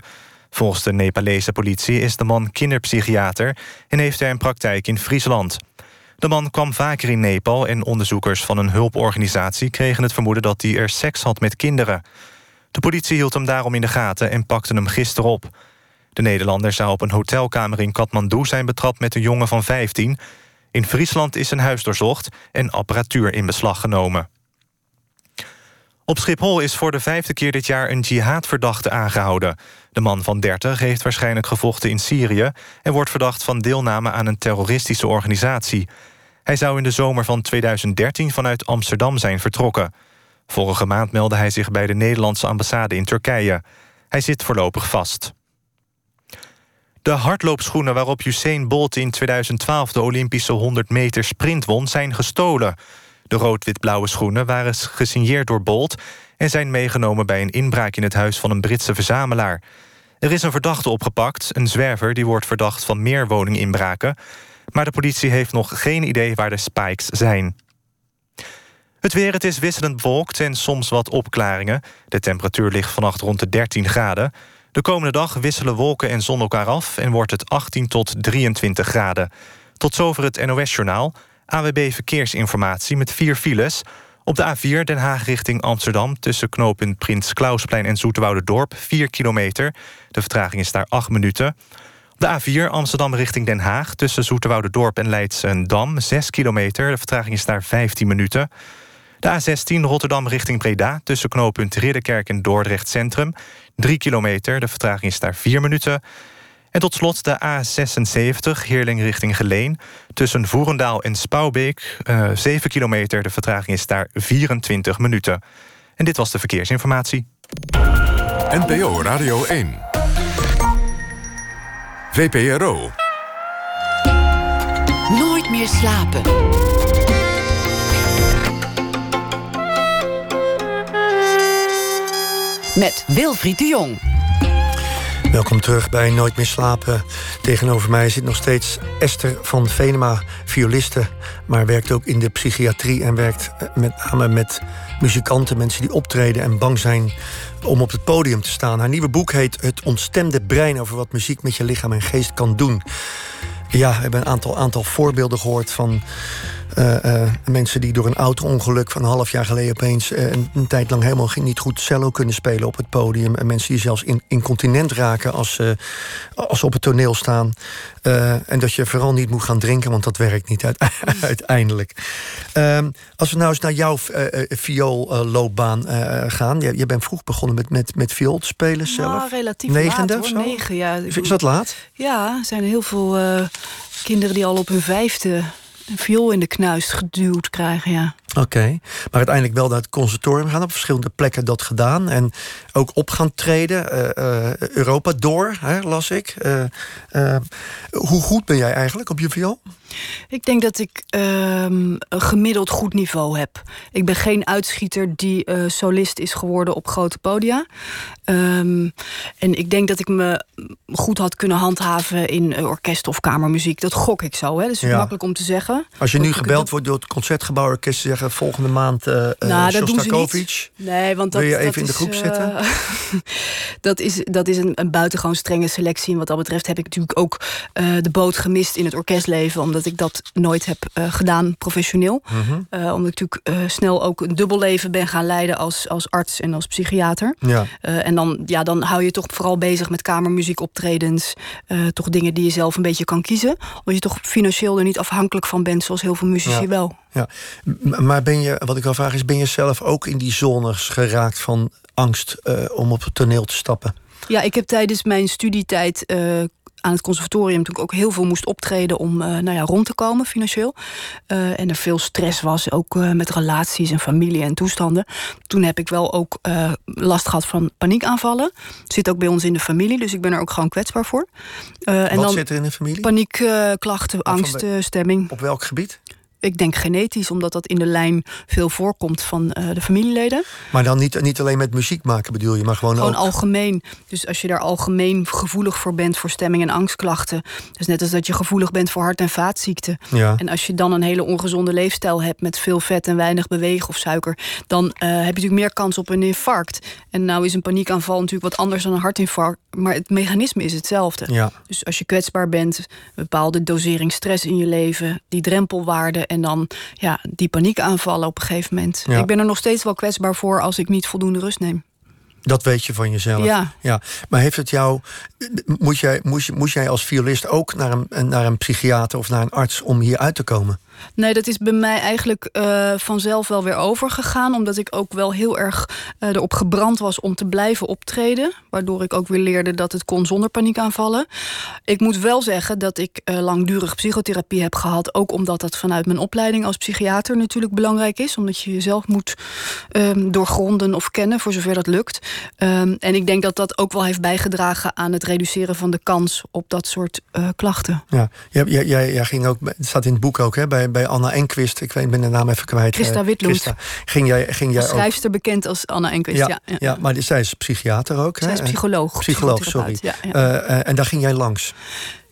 Volgens de Nepalese politie is de man kinderpsychiater... en heeft hij een praktijk in Friesland. De man kwam vaker in Nepal en onderzoekers van een hulporganisatie... kregen het vermoeden dat hij er seks had met kinderen. De politie hield hem daarom in de gaten en pakte hem gisteren op. De Nederlander zou op een hotelkamer in Kathmandu zijn betrapt met een jongen van 15. In Friesland is zijn huis doorzocht en apparatuur in beslag genomen. Op Schiphol is voor de vijfde keer dit jaar een jihadverdachte aangehouden. De man van 30 heeft waarschijnlijk gevochten in Syrië... en wordt verdacht van deelname aan een terroristische organisatie. Hij zou in de zomer van 2013 vanuit Amsterdam zijn vertrokken. Vorige maand meldde hij zich bij de Nederlandse ambassade in Turkije. Hij zit voorlopig vast. De hardloopschoenen waarop Usain Bolt in 2012 de Olympische 100 meter sprint won... zijn gestolen. De rood-wit-blauwe schoenen waren gesigneerd door Bolt... en zijn meegenomen bij een inbraak in het huis van een Britse verzamelaar. Er is een verdachte opgepakt, een zwerver... die wordt verdacht van meer woninginbraken. Maar de politie heeft nog geen idee waar de spikes zijn. Het weer, het is wisselend bewolkt en soms wat opklaringen. De temperatuur ligt vannacht rond de 13 graden. De komende dag wisselen wolken en zon elkaar af... en wordt het 18 tot 23 graden. Tot zover het NOS-journaal. AWB Verkeersinformatie met vier files. Op de A4 Den Haag richting Amsterdam... tussen knooppunt Prins Klausplein en Dorp 4 kilometer. De vertraging is daar 8 minuten. De A4 Amsterdam richting Den Haag... tussen Dorp en Leidsendam 6 kilometer. De vertraging is daar 15 minuten... De A16 Rotterdam richting Breda tussen knooppunt Ridderkerk en Dordrecht Centrum. 3 kilometer, de vertraging is daar 4 minuten. En tot slot de A76 Heerling richting Geleen. Tussen Voerendaal en Spouwbeek, uh, eh, 7 kilometer, de vertraging is daar 24 minuten. En dit was de verkeersinformatie. NPO Radio 1. VPRO. Nooit meer slapen. met Wilfried de Jong. Welkom terug bij Nooit meer slapen. Tegenover mij zit nog steeds Esther van Venema, violiste... maar werkt ook in de psychiatrie en werkt eh, met name met muzikanten... mensen die optreden en bang zijn om op het podium te staan. Haar nieuwe boek heet Het ontstemde brein... over wat muziek met je lichaam en geest kan doen. Ja, we hebben een aantal, aantal voorbeelden gehoord van mensen die door een auto-ongeluk van een half jaar geleden opeens uh, een, een, tijd lang helemaal niet goed cello kunnen spelen op het podium. En mensen die zelfs in, incontinent raken als, als ze op het toneel staan. en dat je vooral niet moet gaan drinken, want dat werkt niet uiteindelijk. Ehm, als we nou eens naar jouw vioolloopbaan gaan. Je, je, bent vroeg begonnen met, met, met viool te spelen zelf. Nou, relatief Negende laat, hoor. Negen, ja. Is dat laat? Ja, er zijn heel veel kinderen die al op hun vijfde een viool in de knuist geduwd krijgen, ja. Oké, maar uiteindelijk wel naar het conservatorium gaan, op verschillende plekken dat gedaan. En ook op gaan treden, uh, uh, Europa door, hè, las ik. Uh, hoe goed ben jij eigenlijk op je viool? Ik denk dat ik ehm, een gemiddeld goed niveau heb. Ik ben geen uitschieter die uh, solist is geworden op grote podia. Um, en ik denk dat ik me goed had kunnen handhaven in orkest of kamermuziek. Dat gok ik zo, hè. Dat is ja. makkelijk om te zeggen. Als je nu gebeld wordt door het Concertgebouworkest... zeggen volgende maand uh, nou. Nee, want dat, wil je even dat in de groep is, zitten? dat is, dat is een, een buitengewoon strenge selectie. En wat dat betreft heb ik natuurlijk ook de boot gemist in het orkestleven... omdat dat ik dat nooit heb uh, gedaan professioneel. Mm -hmm. uh, omdat ik natuurlijk uh, snel ook een dubbel leven ben gaan leiden als, als arts en als psychiater. Ja. en dan, ja, dan hou je toch vooral bezig met kamermuziek optredens. toch dingen die je zelf een beetje kan kiezen. Omdat je toch financieel er niet afhankelijk van bent, zoals heel veel muzici ja. wel. Ja, maar ben je, wat ik wel vraag is, ben je zelf ook in die zones geraakt van angst om op het toneel te stappen? Ja, ik heb tijdens mijn studietijd aan het conservatorium natuurlijk ook heel veel moest optreden om uh, nou ja, rond te komen financieel. Uh, en er veel stress was, ook uh, met relaties en familie en toestanden. Toen heb ik wel ook last gehad van paniekaanvallen. Zit ook bij ons in de familie, dus ik ben er ook gewoon kwetsbaar voor. en Wat dan zit er in de familie? Paniekklachten, angst, stemming. Op welk gebied? Ik denk genetisch, omdat dat in de lijn veel voorkomt van de familieleden. Maar dan niet, niet alleen met muziek maken bedoel je, maar gewoon, gewoon ook... algemeen. Dus als je daar algemeen gevoelig voor bent voor stemming- en angstklachten. Dus net als dat je gevoelig bent voor hart- en vaatziekten. Ja. En als je dan een hele ongezonde leefstijl hebt met veel vet en weinig bewegen of suiker, dan heb je natuurlijk meer kans op een infarct. En nou is een paniekaanval natuurlijk wat anders dan een hartinfarct, maar het mechanisme is hetzelfde. Ja. Dus als je kwetsbaar bent, bepaalde dosering stress in je leven, die drempelwaarde en dan ja, die paniekaanvallen op een gegeven moment. Ja. Ik ben er nog steeds wel kwetsbaar voor als ik niet voldoende rust neem. Dat weet je van jezelf. Ja. ja. Maar heeft het jou. Moet jij, moest, moest jij als violist ook naar een, naar een psychiater of naar een arts om hier uit te komen? Nee, dat is bij mij eigenlijk uh, vanzelf wel weer overgegaan. Omdat ik ook wel heel erg uh, erop gebrand was om te blijven optreden. Waardoor ik ook weer leerde dat het kon zonder paniekaanvallen. Ik moet wel zeggen dat ik uh, langdurig psychotherapie heb gehad. Ook omdat dat vanuit mijn opleiding als psychiater natuurlijk belangrijk is. Omdat je jezelf moet um, doorgronden of kennen, voor zover dat lukt. Um, en ik denk dat dat ook wel heeft bijgedragen aan het reduceren van de kans op dat soort klachten. Ja, jij, jij ging ook, het staat in het boek ook, hè, bij bij Anna Enquist. Ik weet, ben de naam even kwijt. Christa Witlund. Christa. Ging jij, ging jij schrijfster ook... bekend als Anna Enquist, ja. Ja, ja, ja, maar zij is psychiater ook. Zij hè? is psycholoog. Psycholoog, sorry. Ja. Uh, uh, en daar ging jij langs.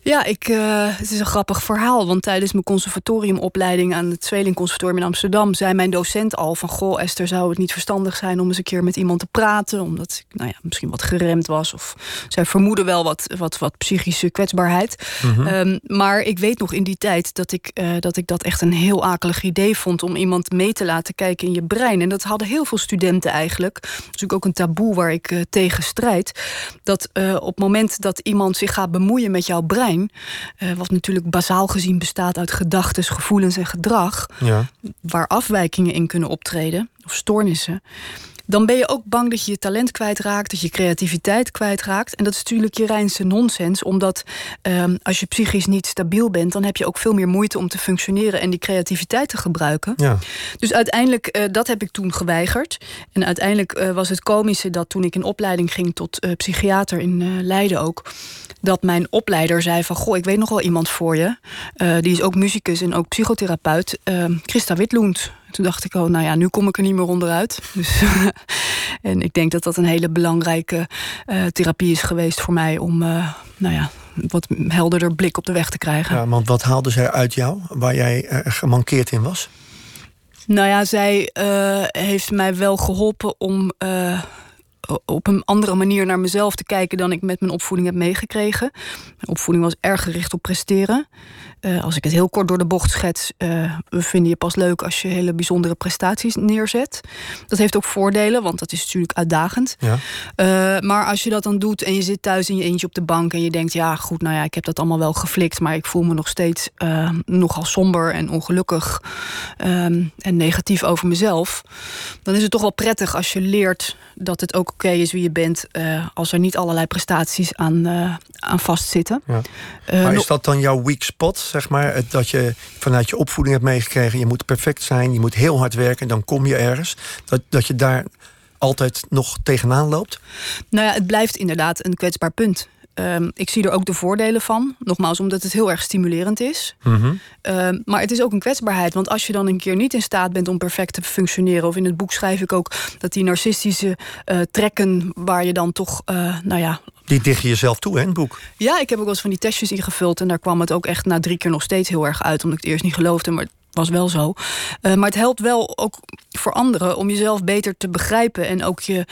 Ja, ik, uh, het is een grappig verhaal. Want tijdens mijn conservatoriumopleiding aan het Zweling Conservatorium in Amsterdam... zei mijn docent al van... Goh, Esther, zou het niet verstandig zijn om eens een keer met iemand te praten? Omdat ik nou ja, misschien wat geremd was. Of zij vermoeden wel wat, wat, wat psychische kwetsbaarheid. Mhm. Mm -hmm. um, maar ik weet nog in die tijd dat ik, uh, dat ik dat echt een heel akelig idee vond... om iemand mee te laten kijken in je brein. En dat hadden heel veel studenten eigenlijk. Dat is natuurlijk ook een taboe waar ik uh, tegen strijd. Dat op het moment dat iemand zich gaat bemoeien met jouw brein... Uh, wat natuurlijk bazaal gezien bestaat uit gedachten, gevoelens en gedrag, ja. waar afwijkingen in kunnen optreden, of stoornissen. Dan ben je ook bang dat je je talent kwijtraakt, dat je creativiteit kwijtraakt. En dat is natuurlijk je reinste nonsens, omdat um, als je psychisch niet stabiel bent, dan heb je ook veel meer moeite om te functioneren en die creativiteit te gebruiken. Ja. Dus uiteindelijk, uh, dat heb ik toen geweigerd. En uiteindelijk uh, was het komische dat toen ik in opleiding ging tot uh, psychiater in Leiden ook, dat mijn opleider zei van... goh, ik weet nog wel iemand voor je. Die is ook muzikus en ook psychotherapeut. Uh, Christa Witlund. Toen dacht ik, oh, nou ja, nu kom ik er niet meer onderuit. Dus, en ik denk dat dat een hele belangrijke uh, therapie is geweest voor mij... om, nou ja, wat helderder blik op de weg te krijgen. Ja, want wat haalde zij uit jou, waar jij gemankeerd in was? Nou ja, zij heeft mij wel geholpen om op een andere manier naar mezelf te kijken dan ik met mijn opvoeding heb meegekregen. Mijn opvoeding was erg gericht op presteren. Uh, als ik het heel kort door de bocht schets, uh, we vinden je pas leuk als je hele bijzondere prestaties neerzet. Dat heeft ook voordelen, want dat is natuurlijk uitdagend. Ja. Uh, maar als je dat dan doet en je zit thuis in je eentje op de bank en je denkt, ja goed, nou ja, ik heb dat allemaal wel geflikt, maar ik voel me nog steeds nogal somber en ongelukkig um, en negatief over mezelf. Dan is het toch wel prettig als je leert dat het ook oké okay is wie je bent, als er niet allerlei prestaties aan, aan vastzitten. Ja. maar is dat dan jouw weak spot? Zeg maar. Het, dat je vanuit je opvoeding hebt meegekregen... je moet perfect zijn, je moet heel hard werken... en dan kom je ergens. Dat, dat je daar altijd nog tegenaan loopt? Nou ja, het blijft inderdaad een kwetsbaar punt. Um, ik zie er ook de voordelen van. Nogmaals, omdat het heel erg stimulerend is. Mm -hmm. um, maar het is ook een kwetsbaarheid. Want als je dan een keer niet in staat bent om perfect te functioneren... of in het boek schrijf ik ook dat die narcistische uh, trekken... waar je dan toch, uh, nou ja... Die dicht je jezelf toe, hè, het boek? Ja, ik heb ook wel eens van die testjes ingevuld... en daar kwam het ook echt na drie keer nog steeds heel erg uit... omdat ik het eerst niet geloofde, maar was wel zo. Uh, maar het helpt wel ook voor anderen om jezelf beter te begrijpen... en ook je,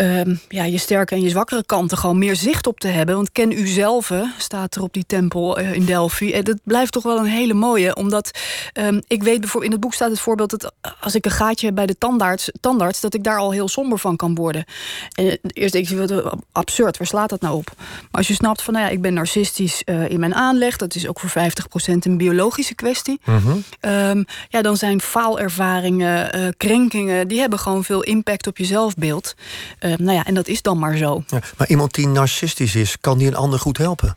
uh, ja, je sterke en je zwakkere kanten gewoon meer zicht op te hebben. Want ken u zelf, staat er op die tempel uh, in Delphi. En dat blijft toch wel een hele mooie. Omdat um, ik weet bijvoorbeeld, in het boek staat het voorbeeld... dat als ik een gaatje heb bij de tandarts, tandarts... dat ik daar al heel somber van kan worden. En eerst denk je, wat absurd, waar slaat dat nou op? Maar als je snapt van, nou ja, ik ben narcistisch uh, in mijn aanleg... dat is ook voor 50% een biologische kwestie... Mm -hmm. Um, ja, dan zijn faalervaringen, uh, krenkingen... die hebben gewoon veel impact op je zelfbeeld. Uh, nou ja, en dat is dan maar zo. Ja, maar iemand die narcistisch is, kan die een ander goed helpen?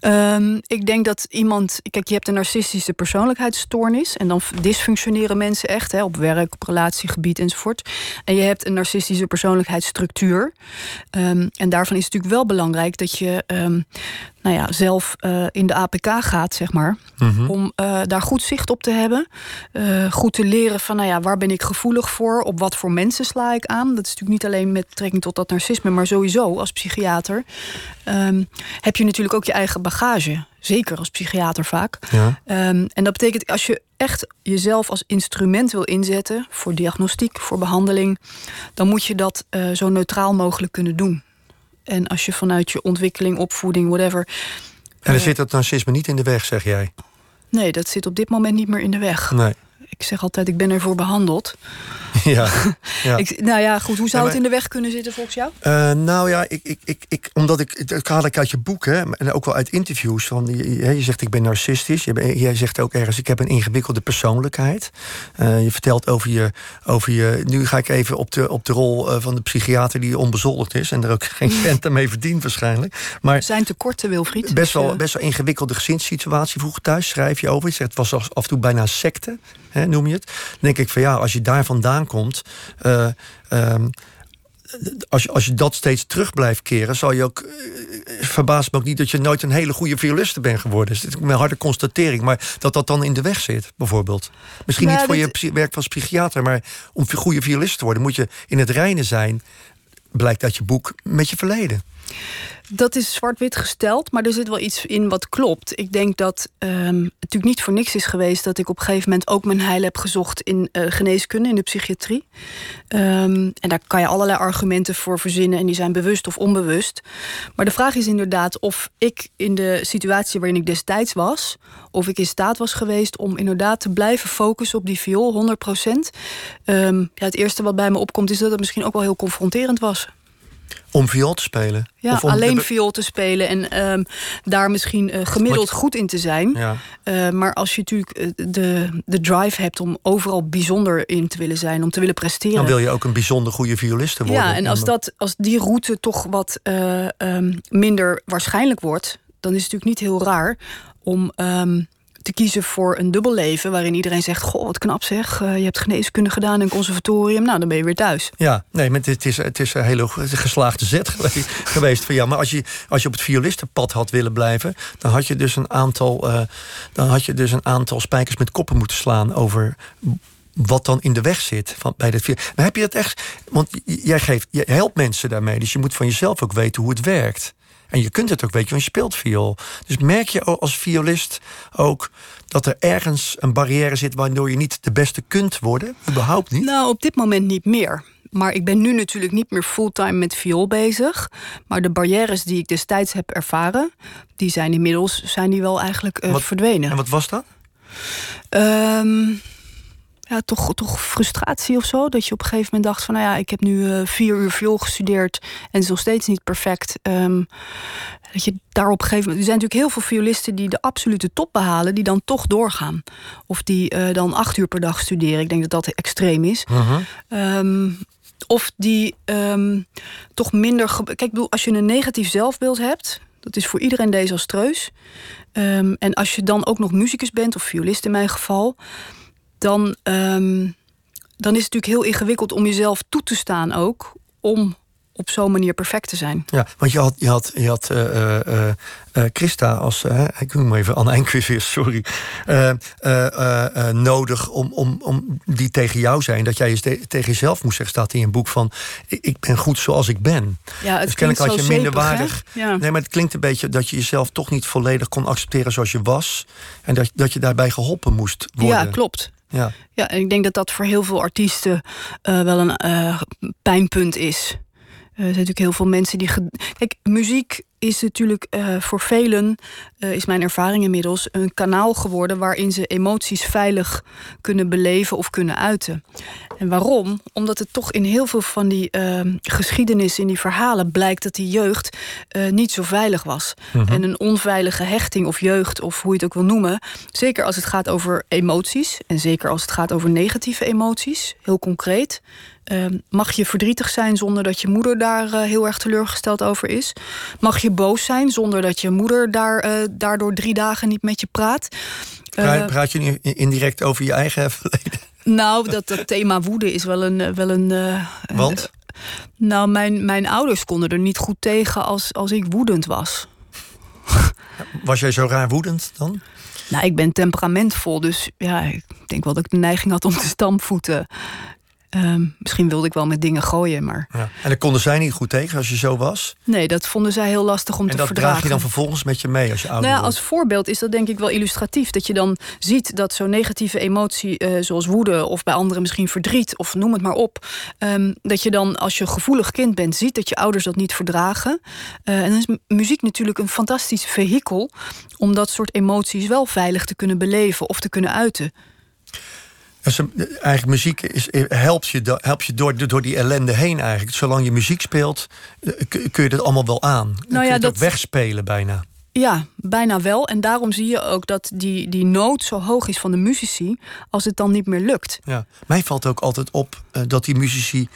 Um, ik denk dat iemand... Kijk, je hebt een narcistische persoonlijkheidsstoornis... en dan dysfunctioneren mensen echt hè, op werk, op relatiegebied enzovoort. En je hebt een narcistische persoonlijkheidsstructuur. Um, en daarvan is het natuurlijk wel belangrijk dat je... Um, nou ja, zelf uh, in de APK gaat, zeg maar. Mhm. Om uh, daar goed zicht op te hebben. Uh, goed te leren van, nou ja, waar ben ik gevoelig voor? Op wat voor mensen sla ik aan? Dat is natuurlijk niet alleen met betrekking tot dat narcisme, maar sowieso als psychiater. Um, heb je natuurlijk ook je eigen bagage. Zeker als psychiater vaak. Ja. Um, en dat betekent als je echt jezelf als instrument wil inzetten voor diagnostiek, voor behandeling, dan moet je dat uh, zo neutraal mogelijk kunnen doen. En als je vanuit je ontwikkeling, opvoeding, whatever. En er zit dat narcisme niet in de weg, zeg jij? Nee, dat zit op dit moment niet meer in de weg. Nee. Ik zeg altijd, ik ben ervoor behandeld. Ja. ja. ik, nou ja, goed. Hoe zou het in de weg kunnen zitten volgens jou? Uh, nou ja, ik, ik, ik, ik, omdat ik, dat haal ik uit je boek, hè, en ook wel uit interviews. Van, je, je zegt, ik ben narcistisch. Je, jij zegt ook ergens, ik heb een ingewikkelde persoonlijkheid. Uh, je vertelt over je, over je... Nu ga ik even op de, op de rol uh, van de psychiater die onbezoldigd is... en er ook geen cent mee verdient waarschijnlijk. Maar zijn tekorten, Wilfried. Best wel, dus, best wel ingewikkelde gezinssituatie. Vroeger thuis schrijf je over. Je zegt, het was af en toe bijna secte, hè, noem je het. Dan denk ik van ja, als je daar vandaan komt... Uh, um, als, je, als je dat steeds terug blijft keren, zal je ook. Uh, verbaast me ook niet dat je nooit een hele goede violiste bent geworden. Dat is een harde constatering. Maar dat dat dan in de weg zit, bijvoorbeeld. Misschien Nou, niet voor dit- je werk als psychiater, maar om goede violist te worden, moet je in het reinen zijn. Blijkt uit je boek met je verleden. Dat is zwart-wit gesteld, maar er zit wel iets in wat klopt. Ik denk dat um, het natuurlijk niet voor niks is geweest dat ik op een gegeven moment ook mijn heil heb gezocht in uh, geneeskunde, in de psychiatrie. Um, en daar kan je allerlei argumenten voor verzinnen en die zijn bewust of onbewust. Maar de vraag is inderdaad of ik in de situatie waarin ik destijds was, of ik in staat was geweest om inderdaad te blijven focussen op die viool, 100 procent. Um, ja, het eerste wat bij me opkomt is dat het misschien ook wel heel confronterend was. Om viool te spelen. Ja, Of om alleen viool te spelen en um, daar misschien uh, gemiddeld goed in te zijn. Ja. Uh, maar als je natuurlijk uh, de, de drive hebt om overal bijzonder in te willen zijn, om te willen presteren. Dan wil je ook een bijzonder goede violiste worden. Ja, en als, dat, als die route toch wat uh, um, minder waarschijnlijk wordt, dan is het natuurlijk niet heel raar om. Um, te kiezen voor een dubbel leven waarin iedereen zegt: Goh, wat knap zeg, uh, je hebt geneeskunde gedaan in een conservatorium, nou dan ben je weer thuis. Ja, nee, maar het is, het is een hele geslaagde zet geweest, van ja. Maar als je, als je op het violistenpad had willen blijven, dan had je dus een aantal, uh, dan had je dus een aantal spijkers met koppen moeten slaan over wat dan in de weg zit van, bij dit. Maar heb je dat echt? Want jij geeft, je helpt mensen daarmee, dus je moet van jezelf ook weten hoe het werkt. En je kunt het ook weten, want je speelt viool. Dus merk je als violist ook dat er ergens een barrière zit waardoor je niet de beste kunt worden? Überhaupt niet? Nou, op dit moment niet meer. Maar ik ben nu natuurlijk niet meer fulltime met viool bezig. Maar de barrières die ik destijds heb ervaren, die zijn inmiddels zijn die wel eigenlijk uh, wat, verdwenen. En wat was dat? Um, ja, toch, toch frustratie of zo. Dat je op een gegeven moment dacht van... nou ja, ik heb nu uh, vier uur viool gestudeerd... en het is nog steeds niet perfect. Um, dat je daar op een gegeven moment... Er zijn natuurlijk heel veel violisten die de absolute top behalen... die dan toch doorgaan. Of die uh, dan acht uur per dag studeren. Ik denk dat dat extreem is. Uh -huh. um, of die um, toch minder... Kijk, ik bedoel, als je een negatief zelfbeeld hebt... dat is voor iedereen desastreus. Um, en als je dan ook nog muzikus bent... of violist in mijn geval dan, um, dan is het natuurlijk heel ingewikkeld om jezelf toe te staan ook om op zo'n manier perfect te zijn. Ja, want je had, je had, je had uh, uh, uh, Christa als, ik noem hem even Anne Enkhuizen, sorry, nodig om, om, om die tegen jou zijn, dat jij eens te, tegen jezelf moest zeggen, staat in je boek van, ik, ik ben goed zoals ik ben. Ja, het dus kennelijk had je minder waardig. Ja. Nee, maar het klinkt een beetje dat je jezelf toch niet volledig kon accepteren zoals je was en dat, dat je daarbij geholpen moest worden. Ja, klopt. Ja. ja, en ik denk dat dat voor heel veel artiesten uh, wel een uh, pijnpunt is. Uh, er zijn natuurlijk heel veel mensen die. Kijk, muziek is natuurlijk uh, voor velen, uh, is mijn ervaring inmiddels, een kanaal geworden waarin ze emoties veilig kunnen beleven of kunnen uiten. En waarom? Omdat het toch in heel veel van die uh, geschiedenis, in die verhalen, blijkt dat die jeugd niet zo veilig was. Mhm. En een onveilige hechting of jeugd, of hoe je het ook wil noemen, zeker als het gaat over emoties, en zeker als het gaat over negatieve emoties, heel concreet. Uh, mag je verdrietig zijn zonder dat je moeder daar uh, heel erg teleurgesteld over is? Mag je boos zijn zonder dat je moeder daar, uh, daardoor drie dagen niet met je praat? Praat, praat je nu indirect over je eigen verleden? Nou, dat, dat thema woede is wel een. Wel een Want? nou, mijn, mijn ouders konden er niet goed tegen als, als ik woedend was. Was jij zo raar woedend dan? Nou, ik ben temperamentvol, dus ja, ik denk wel dat ik de neiging had om te stampvoeten. Ehm, misschien wilde ik wel met dingen gooien, maar... Ja. En daar konden zij niet goed tegen als je zo was? Nee, dat vonden zij heel lastig om en te verdragen. En dat draag je dan vervolgens met je mee als je ouder nou ja, Als voorbeeld is dat denk ik wel illustratief. Dat je dan ziet dat zo'n negatieve emotie, uh, zoals woede... of bij anderen misschien verdriet, of noem het maar op... Um, dat je dan, als je gevoelig kind bent, ziet dat je ouders dat niet verdragen. Uh, en dan is muziek natuurlijk een fantastisch vehikel... om dat soort emoties wel veilig te kunnen beleven of te kunnen uiten. Eigenlijk muziek is, helpt je, helpt je door, door die ellende heen eigenlijk. Zolang je muziek speelt, eh, kun je dat allemaal wel aan. Nou kun je het dat... ook wegspelen bijna. Ja, bijna wel. En daarom zie je ook dat die, die nood zo hoog is van de muzici... als het dan niet meer lukt. Ja. Mij valt ook altijd op uh, dat die muzici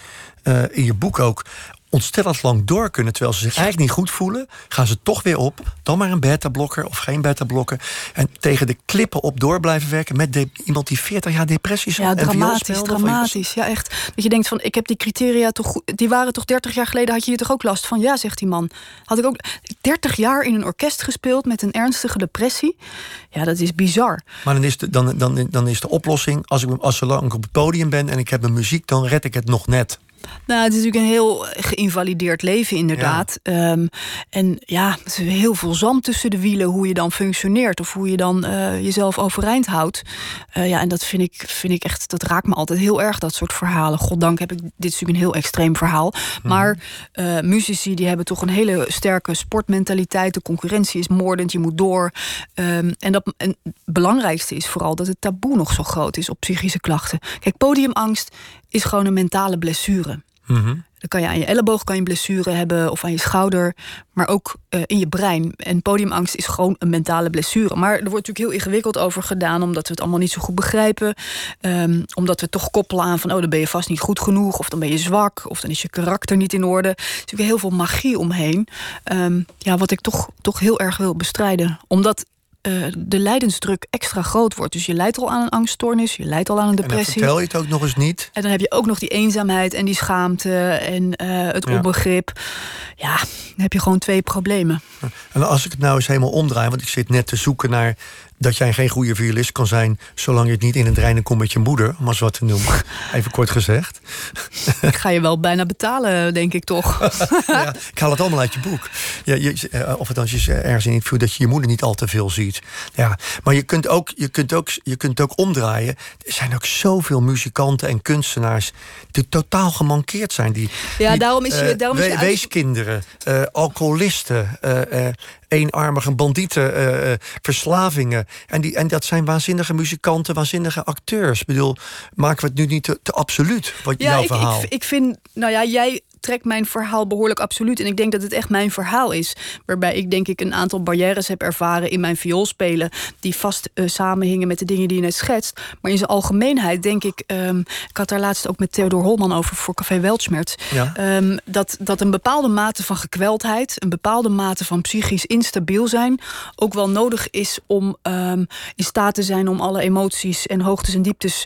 uh, in je boek ook ontstellend lang door kunnen... terwijl ze zich eigenlijk niet goed voelen. Gaan ze toch weer op. Dan maar een beta-blokker of geen beta-blokker. En tegen de klippen op door blijven werken... met iemand die 40 jaar depressie Ja, dramatisch, dramatisch. Ja, echt. Dat je denkt van, ik heb die criteria toch... Die waren toch 30 jaar geleden, had je hier toch ook last van? Ja, zegt die man. Had ik ook 30 jaar in een orkest gespeeld... met een ernstige depressie. Ja, dat is bizar. Maar dan is de, dan, dan, dan is de oplossing... als ik als zolang ik op het podium ben en ik heb een muziek... dan red ik het nog net. Nou, het is natuurlijk een heel geïnvalideerd leven, inderdaad. Ehm, en ja, er is heel veel zand tussen de wielen, hoe je dan functioneert of hoe je dan uh, jezelf overeind houdt. Uh, ja, en dat vind ik, vind ik echt, dat raakt me altijd heel erg, dat soort verhalen. Goddank heb ik, dit is natuurlijk een heel extreem verhaal. Mhm. Maar uh, muzici die hebben toch een hele sterke sportmentaliteit. De concurrentie is moordend, je moet door. Um, en, dat, en het belangrijkste is vooral dat het taboe nog zo groot is op psychische klachten. Kijk, podiumangst is gewoon een mentale blessure. Mm Dan kan je aan je elleboog kan je blessure hebben of aan je schouder, maar ook uh, in je brein. En podiumangst is gewoon een mentale blessure. Maar er wordt natuurlijk heel ingewikkeld over gedaan, omdat we het allemaal niet zo goed begrijpen. Um, omdat we toch koppelen aan van, oh, dan ben je vast niet goed genoeg, of dan ben je zwak, of dan is je karakter niet in orde. Er is natuurlijk heel veel magie omheen. Um, ja, wat ik toch, toch heel erg wil bestrijden. Omdat uh, de lijdensdruk extra groot wordt. Dus je leidt al aan een angststoornis, je leidt al aan een depressie. En dan vertel je het ook nog eens niet. En dan heb je ook nog die eenzaamheid en die schaamte en uh, het ja. onbegrip. Ja, dan heb je gewoon twee problemen. En als ik het nou eens helemaal omdraai, want ik zit net te zoeken naar dat jij geen goede violist kan zijn... zolang je het niet in het reinen komt met je moeder, om als wat te noemen. Even kort gezegd. Ik ga je wel bijna betalen, denk ik toch. ja, ik haal het allemaal uit je boek. Ja, je, eh, of het als je ergens in voelt dat je je moeder niet al te veel ziet. Ja, maar je kunt, ook, je, kunt ook, je kunt ook omdraaien. Er zijn ook zoveel muzikanten en kunstenaars... die totaal gemankeerd zijn. Die, ja, die, daarom is je... Uh, daarom is je weeskinderen, uh, alcoholisten... eenarmige bandieten, verslavingen. En, die, en dat zijn waanzinnige muzikanten, waanzinnige acteurs. Ik bedoel, maken we het nu niet te, te absoluut, wat ja, jouw ik, verhaal? Ik, ik vind, nou ja, jij trekt mijn verhaal behoorlijk absoluut. En ik denk dat het echt mijn verhaal is. Waarbij ik denk ik een aantal barrières heb ervaren in mijn vioolspelen. Die vast uh, samenhingen met de dingen die je net schetst. Maar in zijn algemeenheid denk ik. Um, ik had daar laatst ook met Theodor Holman over voor Café Weltschmerz. Ja. Um, dat, dat een bepaalde mate van gekweldheid. Een bepaalde mate van psychisch instabiel zijn. Ook wel nodig is om um, in staat te zijn om alle emoties en hoogtes en dieptes.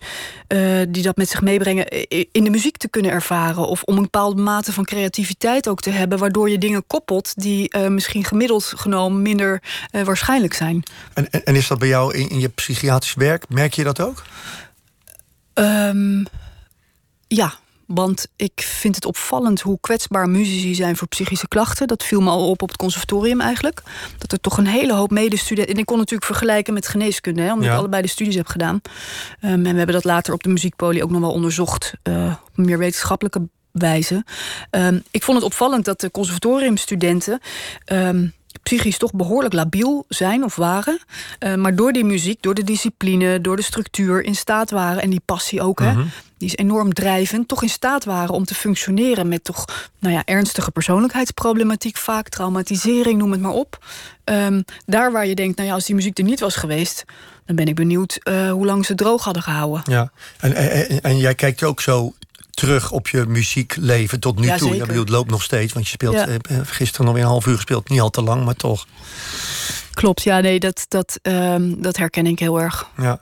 Uh, die dat met zich meebrengen. in de muziek te kunnen ervaren. Of om een bepaalde mate van creativiteit ook te hebben, waardoor je dingen koppelt die uh, misschien gemiddeld genomen minder uh, waarschijnlijk zijn. En, en, is dat bij jou in, in, je psychiatrisch werk? Merk je dat ook? Um, ja, want ik vind het opvallend hoe kwetsbaar muzici zijn voor psychische klachten. Dat viel me al op op het conservatorium eigenlijk. Dat er toch een hele hoop medestudenten... En ik kon natuurlijk vergelijken met geneeskunde, hè, omdat ja. ik allebei de studies heb gedaan. Um, en we hebben dat later op de muziekpolie ook nog wel onderzocht. Uh, op meer wetenschappelijke wijze. Um, ik vond het opvallend dat de conservatoriumstudenten... Um, psychisch toch behoorlijk labiel zijn of waren. Uh, maar door die muziek, door de discipline, door de structuur in staat waren... en die passie ook, hè, die is enorm drijvend... toch in staat waren om te functioneren met toch nou ja, ernstige persoonlijkheidsproblematiek... vaak traumatisering, noem het maar op. Um, daar waar je denkt, nou ja, als die muziek er niet was geweest... dan ben ik benieuwd uh, hoe lang ze droog hadden gehouden. Ja, en, en, en jij kijkt ook zo terug op je muziekleven tot nu ja, toe. Ja, bedoel, het loopt nog steeds, want je speelt ja. eh, gisteren nog weer een half uur gespeeld. Niet al te lang, maar toch. Klopt, ja, nee, dat, dat, um, dat herken ik heel erg. Ja.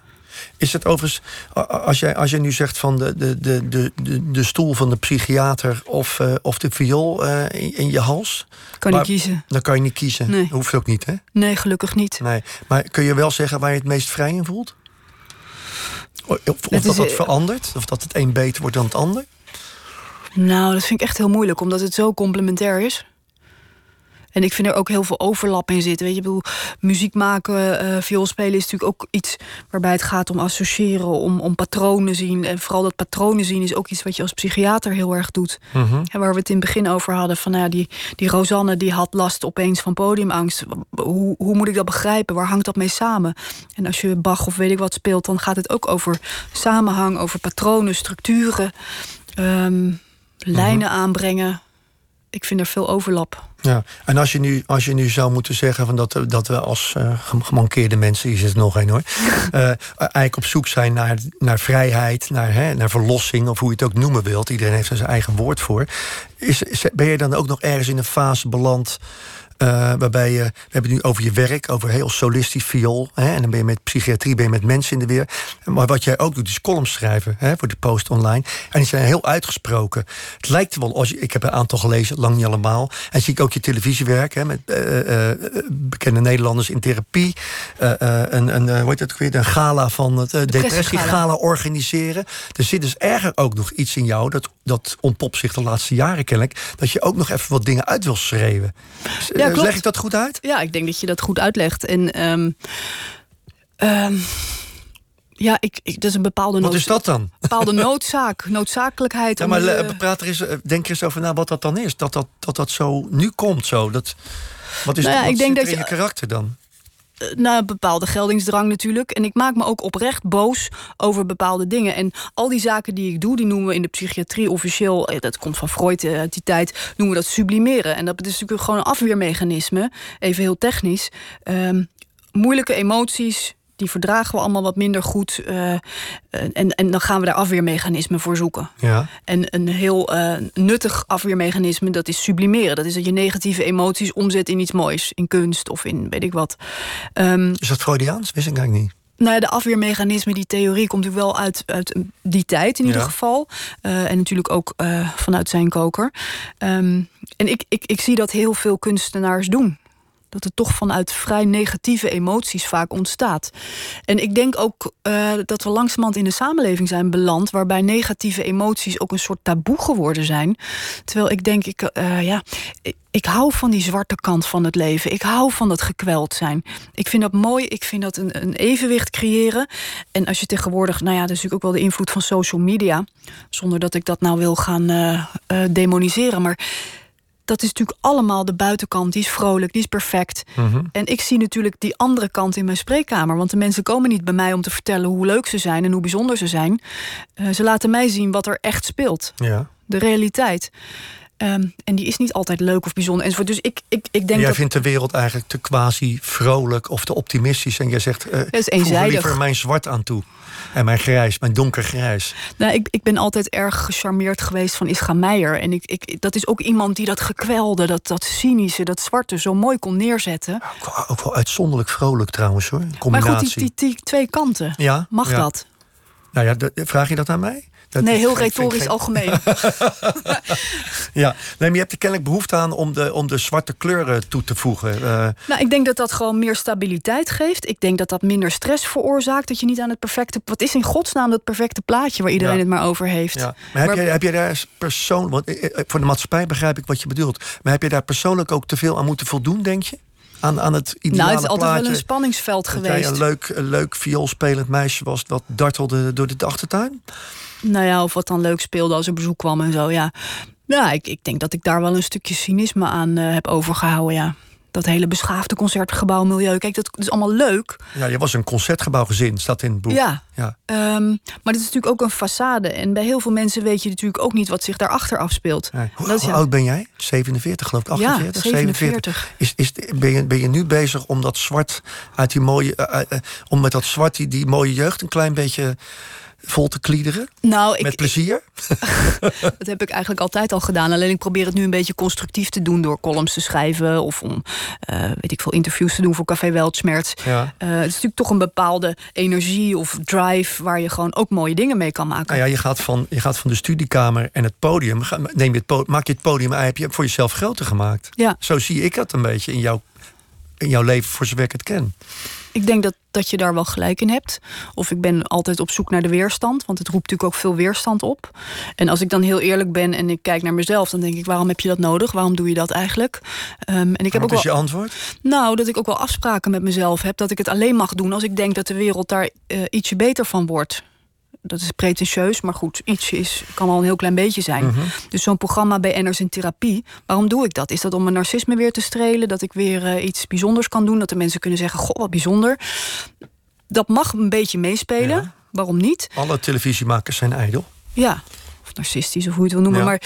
Is het overigens, als jij, als jij nu zegt van de, de, de, de, de, stoel van de psychiater of, uh, of de viool uh, in, in, je hals? Kan je kiezen. Dan kan je niet kiezen. Nee. Hoeft ook niet, hè? Nee, gelukkig niet. Nee. Maar kun je wel zeggen waar je het meest vrij in voelt? Of, of dat dat uh, verandert? Of dat het een beter wordt dan het ander? Nou, dat vind ik echt heel moeilijk, omdat het zo complementair is. En ik vind er ook heel veel overlap in zitten. Weet je, ik bedoel, muziek maken, uh, viool spelen is natuurlijk ook iets waarbij het gaat om associëren, om, om patronen zien. En vooral dat patronen zien is ook iets wat je als psychiater heel erg doet. Mm -hmm. En waar we het in het begin over hadden, van nou ja, die, die Rosanne die had last opeens van podiumangst. Hoe, hoe moet ik dat begrijpen? Waar hangt dat mee samen? En als je Bach of weet ik wat speelt, dan gaat het ook over samenhang, over patronen, structuren, um, lijnen mm -hmm. aanbrengen. Ik vind er veel overlap. Ja, en als je nu, als je nu zou moeten zeggen van dat, dat we als uh, gemankeerde mensen, hier zit nog een hoor, uh, eigenlijk op zoek zijn naar, naar vrijheid, naar, hè, naar verlossing, of hoe je het ook noemen wilt. Iedereen heeft er zijn eigen woord voor. Is, is, ben je dan ook nog ergens in een fase beland? Uh, waarbij je, we hebben het nu over je werk, over heel solistisch viool. Hè, en dan ben je met psychiatrie, ben je met mensen in de weer. Maar wat jij ook doet, is columns schrijven hè, voor de post online. En die zijn heel uitgesproken. Het lijkt wel, als je, ik heb een aantal gelezen, lang niet allemaal. En zie ik ook je televisiewerk hè, met uh, uh, bekende Nederlanders in therapie. een, een, hoe heet het weer, een gala van het depressiegala organiseren. Er zit dus erger ook nog iets in jou, dat, dat ontpopt zich de laatste jaren kennelijk, dat je ook nog even wat dingen uit wil schreeuwen. Ja, klopt. Leg ik dat goed uit? Ja, ik denk dat je dat goed uitlegt. En um, um, ja, ik, ik, dat is een bepaalde Wat is dat dan? bepaalde noodzaak, noodzakelijkheid. Ja, maar uh, praat er eens, denk er eens over na wat dat dan is. Dat dat, dat, dat zo nu komt zo. Dat, wat is nou ja, wat ik denk dat je karakter dan? Nou, een bepaalde geldingsdrang natuurlijk. En ik maak me ook oprecht boos over bepaalde dingen. En al die zaken die ik doe, die noemen we in de psychiatrie officieel... dat komt van Freud uit die tijd, noemen we dat sublimeren. En dat is natuurlijk gewoon een afweermechanisme, even heel technisch. Um, moeilijke emoties, die verdragen we allemaal wat minder goed. Uh, en, en dan gaan we daar afweermechanismen voor zoeken. Ja. En een heel uh, nuttig afweermechanisme, dat is sublimeren. Dat is dat je negatieve emoties omzet in iets moois. In kunst of in weet ik wat. Um, is dat Freudiaans? Wist ik eigenlijk niet. Nou ja, de afweermechanisme, die theorie komt natuurlijk wel uit, uit die tijd in ieder geval. Uh, en natuurlijk ook vanuit zijn koker. Um, en ik, ik, ik zie dat heel veel kunstenaars doen dat het toch vanuit vrij negatieve emoties vaak ontstaat. En ik denk ook uh, dat we langzamerhand in de samenleving zijn beland... waarbij negatieve emoties ook een soort taboe geworden zijn. Terwijl ik denk, ik, uh, ja, ik, hou van die zwarte kant van het leven. Ik hou van dat gekweld zijn. Ik vind dat mooi, ik vind dat een, een evenwicht creëren. En als je tegenwoordig, nou ja, dat is natuurlijk ook wel de invloed van social media... zonder dat ik dat nou wil gaan uh, demoniseren, maar dat is natuurlijk allemaal de buitenkant. Die is vrolijk, die is perfect. Mm -hmm. En ik zie natuurlijk die andere kant in mijn spreekkamer. Want de mensen komen niet bij mij om te vertellen hoe leuk ze zijn en hoe bijzonder ze zijn. Uh, ze laten mij zien wat er echt speelt. Ja. De realiteit. Um, en die is niet altijd leuk of bijzonder enzovoort. Dus ik, ik, ik denk jij dat... vindt de wereld eigenlijk te quasi vrolijk of te optimistisch. En jij zegt, uh, dat is er liever mijn zwart aan toe. En mijn grijs, mijn donkergrijs. Nou, ik, ik ben altijd erg gecharmeerd geweest van Ischa Meijer. En ik, ik, dat is ook iemand die dat gekwelde, dat, dat cynische, dat zwarte zo mooi kon neerzetten. Ook wel, ook wel uitzonderlijk vrolijk trouwens hoor. Combinatie. Maar goed, die, die, die twee kanten. Ja, Mag ja. dat? Nou ja, vraag je dat aan mij? Dat nee, heel retorisch geen- algemeen. Ja, nee, maar je hebt er kennelijk behoefte aan om de, om de zwarte kleuren toe te voegen. Uh, Nou, ik denk dat dat gewoon meer stabiliteit geeft. Ik denk dat dat minder stress veroorzaakt. Dat je niet aan het perfecte. Wat is in godsnaam dat perfecte plaatje waar iedereen Ja. het maar over heeft? ja. Maar heb, jij, heb jij daar persoon, want eh, eh, voor de maatschappij begrijp ik wat je bedoelt. Maar heb je daar persoonlijk ook te veel aan moeten voldoen, denk je? Aan, aan het ideale nou, het is altijd plaatje? wel een spanningsveld dat geweest. jij een leuk, een leuk vioolspelend meisje was dat dartelde door de achtertuin? Nou ja, of wat dan leuk speelde als er bezoek kwam en zo, ja. Ja, ik, ik denk dat ik daar wel een stukje cynisme aan eh, heb overgehouden, ja. Dat hele beschaafde concertgebouwmilieu. Kijk, dat is allemaal leuk. Ja, je was een concertgebouwgezin, staat in het boek. Ja. ja. Um, maar dit is natuurlijk ook een façade. En bij heel veel mensen weet je natuurlijk ook niet wat zich daarachter afspeelt. Nee. Hoe, Dat is hoe ja. oud ben jij? 47, geloof ik. 48, Ja, 47. Is, is, ben, je, ben je nu bezig om dat zwart uit die mooie. Uh, uh, om met dat zwart die, die mooie jeugd een klein beetje vol te kliederen? Nou, ik, Met plezier? dat heb ik eigenlijk altijd al gedaan. Alleen ik probeer het nu een beetje constructief te doen door columns te schrijven of om uh, weet ik veel interviews te doen voor Café Weltschmerz. Ja. Uh, het is natuurlijk toch een bepaalde energie of drive waar je gewoon ook mooie dingen mee kan maken. Nou ja, je gaat van, je gaat van de studiekamer en het podium. Neem je het maak je het podium heb je voor jezelf groter gemaakt. Ja. Zo zie ik dat een beetje in jouw, in jouw leven voor zover ik het ken. Ik denk dat, dat je daar wel gelijk in hebt. Of ik ben altijd op zoek naar de weerstand. Want het roept natuurlijk ook veel weerstand op. En als ik dan heel eerlijk ben en ik kijk naar mezelf... dan denk ik, waarom heb je dat nodig? Waarom doe je dat eigenlijk? Um, en ik heb Wat ook is wel, je antwoord? Nou, dat ik ook wel afspraken met mezelf heb. Dat ik het alleen mag doen als ik denk dat de wereld daar uh, ietsje beter van wordt dat is pretentieus, maar goed, iets is, kan al een heel klein beetje zijn. Mhm. Dus zo'n programma BN'ers in therapie, waarom doe ik dat? Is dat om mijn narcisme weer te strelen? Dat ik weer uh, iets bijzonders kan doen? Dat de mensen kunnen zeggen, goh, wat bijzonder. Dat mag een beetje meespelen. Waarom niet? Alle televisiemakers zijn ijdel. Ja, of narcistisch, of hoe je het wil noemen. Maar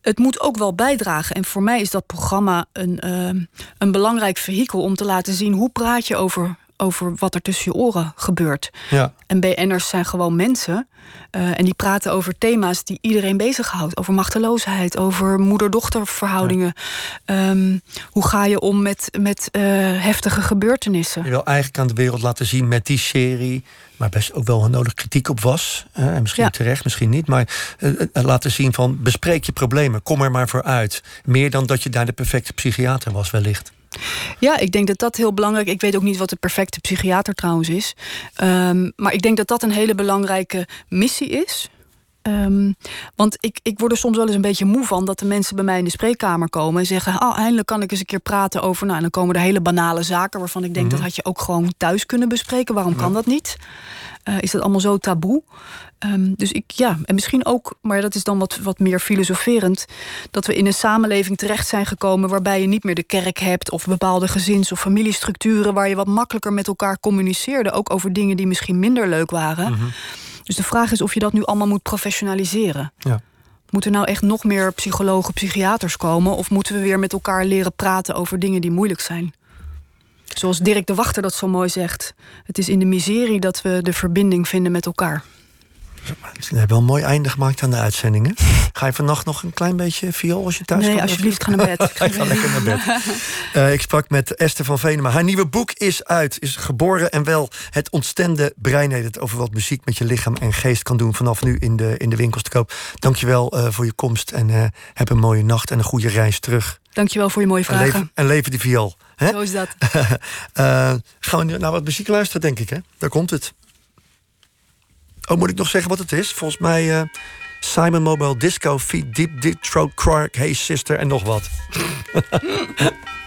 het moet ook wel bijdragen. En voor mij is dat programma een, uh, een belangrijk vehikel om te laten zien hoe praat je over over wat er tussen je oren gebeurt. Ja. En BN'ers zijn gewoon mensen. Uh, en die praten over thema's die iedereen bezighoudt. Over machteloosheid, over moeder-dochterverhoudingen. Ja. Um, hoe ga je om met, met uh, heftige gebeurtenissen? Je wil eigenlijk aan de wereld laten zien met die serie... maar best ook wel een nodig kritiek op was. En misschien ja. terecht, misschien niet. Maar laten zien van bespreek je problemen. Kom er maar voor uit. Meer dan dat je daar de perfecte psychiater was wellicht. Ja, ik denk dat dat heel belangrijk Ik weet ook niet wat de perfecte psychiater trouwens is. Um, maar ik denk dat dat een hele belangrijke missie is. Um, want ik, ik word er soms wel eens een beetje moe van dat de mensen bij mij in de spreekkamer komen en zeggen: Oh, eindelijk kan ik eens een keer praten over. Nou, en dan komen er hele banale zaken waarvan ik denk mm -hmm. dat had je ook gewoon thuis kunnen bespreken. Waarom kan dat niet? Uh, is dat allemaal zo taboe? Um, dus ik, ja, en misschien ook, maar dat is dan wat, wat meer filosoferend, dat we in een samenleving terecht zijn gekomen waarbij je niet meer de kerk hebt of bepaalde gezins- of familiestructuren waar je wat makkelijker met elkaar communiceerde, ook over dingen die misschien minder leuk waren. Mm -hmm. Dus de vraag is of je dat nu allemaal moet professionaliseren. Ja. Moeten er nou echt nog meer psychologen, psychiaters komen? Of moeten we weer met elkaar leren praten over dingen die moeilijk zijn? Zoals Dirk de Wachter dat zo mooi zegt. Het is in de miserie dat we de verbinding vinden met elkaar. Je hebt wel een mooi einde gemaakt aan de uitzendingen. Ga je vannacht nog een klein beetje viool als je thuis nee, komt? Nee, alsjeblieft, ga naar bed. ik ga lekker naar bed. Uh, ik sprak met Esther van Venema. Haar nieuwe boek is uit. Is geboren en wel het ontstemde brein het over wat muziek met je lichaam en geest kan doen. Vanaf nu in de, in de winkels te koop. Dankjewel uh, voor je komst en uh, heb een mooie nacht en een goede reis terug. Dankjewel voor je mooie vragen. En leven, en leven die viool. Hè? Zo is dat. gaan we nu naar wat muziek luisteren, denk ik. Hè? Daar komt het. Oh, moet ik nog zeggen wat het is? Volgens mij uh, Simon Mobile Disco, Feet Deep, Deep Throat, Quark, Hey Sister en nog wat.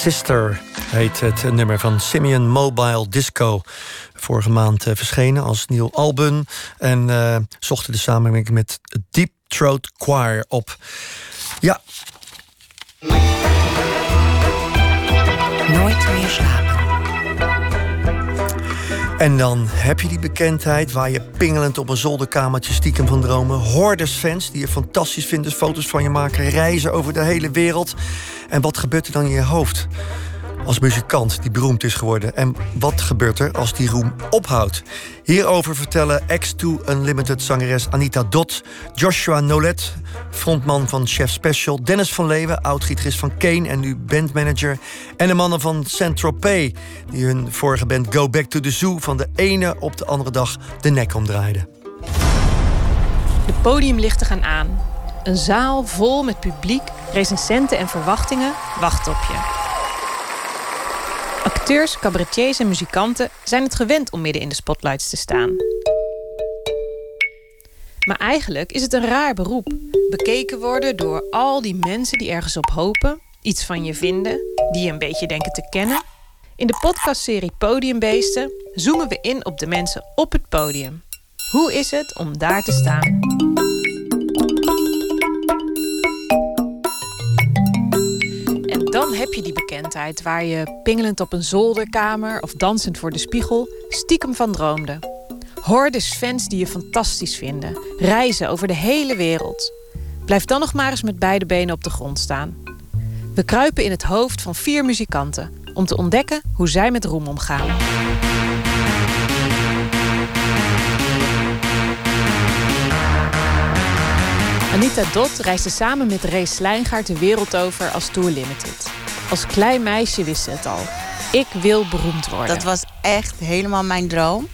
Sister heet het nummer van Simeon Mobile Disco. Vorige maand uh, verschenen als nieuw album. En uh, zochten de samenwerking met Deep Throat Choir op. Ja. Nooit meer slapen. En dan heb je die bekendheid waar je pingelend op een zolderkamertje stiekem van dromen. Hordes fans die je fantastisch vinden, foto's van je maken, reizen over de hele wereld. En wat gebeurt er dan in je hoofd? als muzikant die beroemd is geworden? En wat gebeurt er als die roem ophoudt? Hierover vertellen X2 Unlimited zangeres Anita Dot, Joshua Nolet, frontman van Chef Special, Dennis van Leeuwen, oud-gitarist van Kane en nu bandmanager, en de mannen van Saint-Tropez, die hun vorige band Go Back to the Zoo van de ene op de andere dag de nek omdraaiden. De podiumlichten gaan aan. Een zaal vol met publiek, recensenten en verwachtingen wacht op je. Acteurs, cabaretiers en muzikanten zijn het gewend om midden in de spotlights te staan. Maar eigenlijk is het een raar beroep. Bekeken worden door al die mensen die ergens op hopen, iets van je vinden, die je een beetje denken te kennen. In de podcastserie Podiumbeesten zoomen we in op de mensen op het podium. Hoe is het om daar te staan? Dan heb je die bekendheid waar je pingelend op een zolderkamer of dansend voor de spiegel stiekem van droomde. Hordes fans die je fantastisch vinden, reizen over de hele wereld. Blijf dan nog maar eens met beide benen op de grond staan. We kruipen in het hoofd van vier muzikanten om te ontdekken hoe zij met roem omgaan. Anita Dot reisde samen met Ray Slijngaard de wereld over als Tour Limited. Als klein meisje wist ze het al. Ik wil beroemd worden. Dat was echt helemaal mijn droom.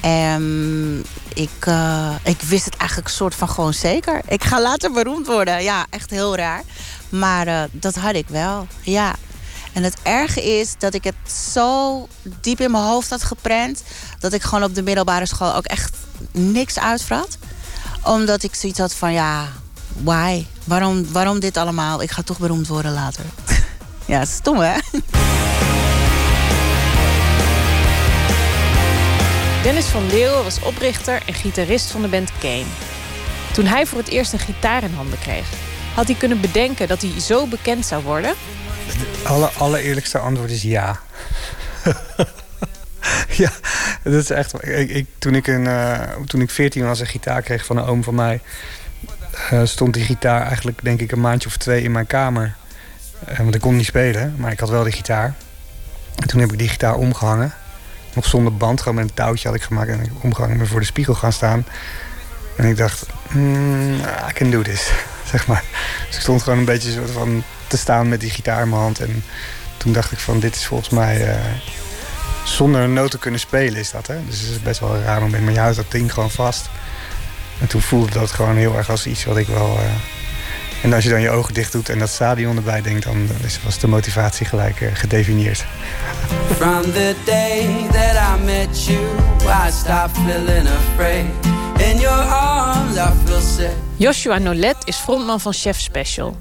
En ik, uh, ik wist het eigenlijk soort van gewoon zeker. Ik ga later beroemd worden. Ja, echt heel raar. Maar uh, dat had ik wel, ja. En het erge is dat ik het zo diep in mijn hoofd had geprent... dat ik gewoon op de middelbare school ook echt niks uitvrat omdat ik zoiets had van, ja, why? Waarom, waarom dit allemaal? Ik ga toch beroemd worden later. Ja, stom hè? Dennis van Leeuwen was oprichter en gitarist van de band Kane. Toen hij voor het eerst een gitaar in handen kreeg, had hij kunnen bedenken dat hij zo bekend zou worden? Het alle, allereerlijkste antwoord is ja. ja, dat is echt. Ik, ik, toen, ik een, uh, toen ik 14 was, een gitaar kreeg van een oom van mij. Uh, stond die gitaar eigenlijk, denk ik, een maandje of twee in mijn kamer. Uh, want ik kon niet spelen, maar ik had wel die gitaar. En toen heb ik die gitaar omgehangen. Nog zonder band, gewoon met een touwtje had ik gemaakt. En ik omgehangen ben voor de spiegel gaan staan. En ik dacht, mm, I can do this, zeg maar. Dus ik stond gewoon een beetje soort van te staan met die gitaar in mijn hand. En toen dacht ik van, dit is volgens mij zonder een noot te kunnen spelen is dat. Hè? Dus het is best wel een raar moment. Maar je houdt dat ding gewoon vast. En toen voelde dat gewoon heel erg als iets wat ik wel... Uh... En als je dan je ogen dicht doet en dat stadion erbij denkt... dan was de motivatie gelijk uh, gedefinieerd. From the day that I met you, I stopped feeling afraid. In your arms I feel safe. Joshua Nolet is frontman van Chef Special.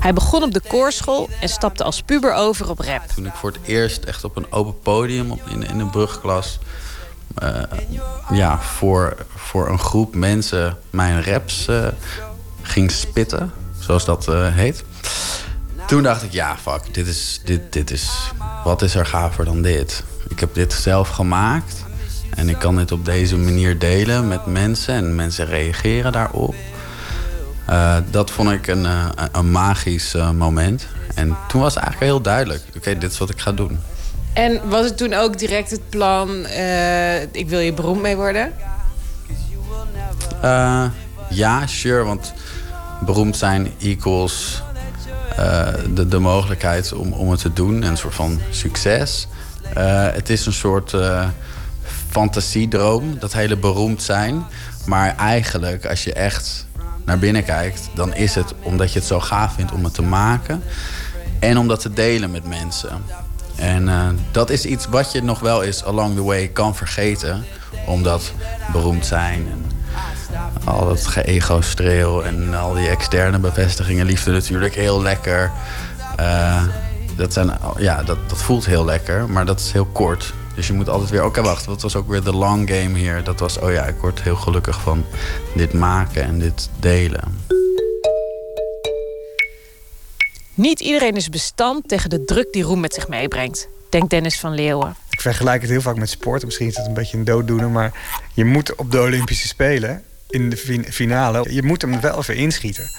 Hij begon op de koorschool en stapte als puber over op rap. Toen ik voor het eerst echt op een open podium op, in, in een brugklas... Uh, ja, voor, voor een groep mensen mijn raps uh, ging spitten, zoals dat uh, heet. Toen dacht ik, ja, fuck, dit is, dit, dit is... Wat is er gaver dan dit? Ik heb dit zelf gemaakt... En ik kan dit op deze manier delen met mensen en mensen reageren daarop. Uh, dat vond ik een, uh, een magisch uh, moment. En toen was het eigenlijk heel duidelijk. Oké, okay, dit is wat ik ga doen. En was het toen ook direct het plan... ik wil je beroemd mee worden? ja, sure. Want beroemd zijn equals de, de mogelijkheid om, om het te doen. En een soort van succes. het is een soort fantasiedroom, dat hele beroemd zijn. Maar eigenlijk, als je echt naar binnen kijkt, dan is het omdat je het zo gaaf vindt om het te maken. En om dat te delen met mensen. En dat is iets wat je nog wel eens along the way kan vergeten. Omdat beroemd zijn en al dat ge-ego-streel en al die externe bevestigingen, liefde natuurlijk heel lekker. Uh, dat, zijn, ja, dat, dat voelt heel lekker, maar dat is heel kort. Dus je moet altijd weer, oké wacht, wat was ook weer de long game hier? Dat was, oh ja, ik word heel gelukkig van dit maken en dit delen. Niet iedereen is bestand tegen de druk die roem met zich meebrengt, denkt Dennis van Leeuwen. Ik vergelijk het heel vaak met sport. Misschien is het een beetje een dooddoener, maar je moet op de Olympische Spelen in de finale, je moet hem wel even inschieten.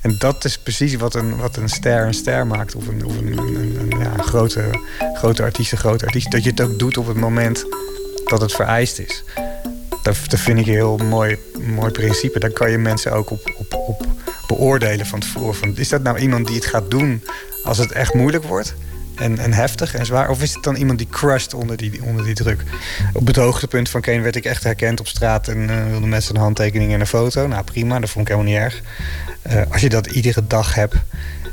En dat is precies wat een, wat een ster een ster maakt. Of een, een, een ja, grote, grote artiest een grote artiest. Dat je het ook doet op het moment dat het vereist is. Dat, dat vind ik een heel mooi, mooi principe. Daar kan je mensen ook op, op, op beoordelen van tevoren. Van, is dat nou iemand die het gaat doen als het echt moeilijk wordt? En, en, heftig en zwaar? Of is het dan iemand die crusht onder die, onder die druk? Op het hoogtepunt van Kane werd ik echt herkend op straat... en uh, wilde mensen een handtekening en een foto. Nou, prima, dat vond ik helemaal niet erg. Uh, als je dat iedere dag hebt...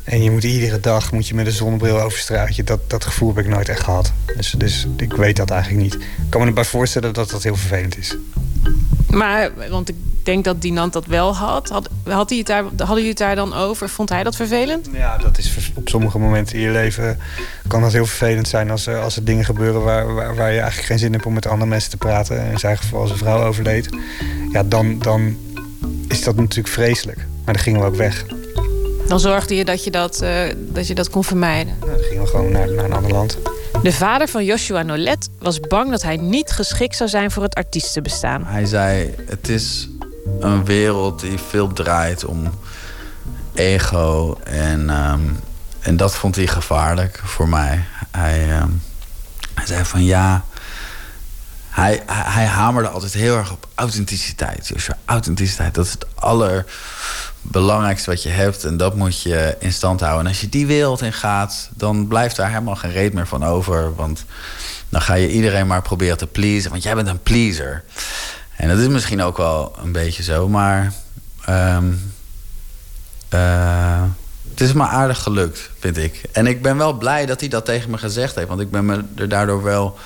en je moet iedere dag moet je met een zonnebril over straatje... Dat, dat gevoel heb ik nooit echt gehad. Dus, dus ik weet dat eigenlijk niet. Ik kan me erbij voorstellen dat dat heel vervelend is. Maar, want ik denk dat Dinant dat wel had. had, had hij het daar, hadden jullie het daar dan over? Vond hij dat vervelend? Ja, dat is op sommige momenten in je leven... kan dat heel vervelend zijn als, als er dingen gebeuren... Waar, waar, waar, je eigenlijk geen zin hebt om met andere mensen te praten. In zijn geval als een vrouw overleed. Ja, dan, dan is dat natuurlijk vreselijk. Maar dan gingen we ook weg. Dan zorgde je dat je dat, uh, dat, je dat kon vermijden? Nou, dan gingen we gewoon naar, naar een ander land. De vader van Joshua Nolet was bang dat hij niet geschikt zou zijn voor het artiestenbestaan. Hij zei: Het is een wereld die veel draait om ego. En, um, en dat vond hij gevaarlijk voor mij. Hij, um, hij zei van ja. Hij, hij, hij, hamerde altijd heel erg op authenticiteit. Joshua, authenticiteit, dat is het allerbelangrijkste wat je hebt. En dat moet je in stand houden. En als je die wereld in gaat, dan blijft daar helemaal geen reet meer van over. Want dan ga je iedereen maar proberen te pleasen. Want jij bent een pleaser. En dat is misschien ook wel een beetje zo, maar. Um, uh, het is me aardig gelukt, vind ik. En ik ben wel blij dat hij dat tegen me gezegd heeft, want ik ben me er daardoor wel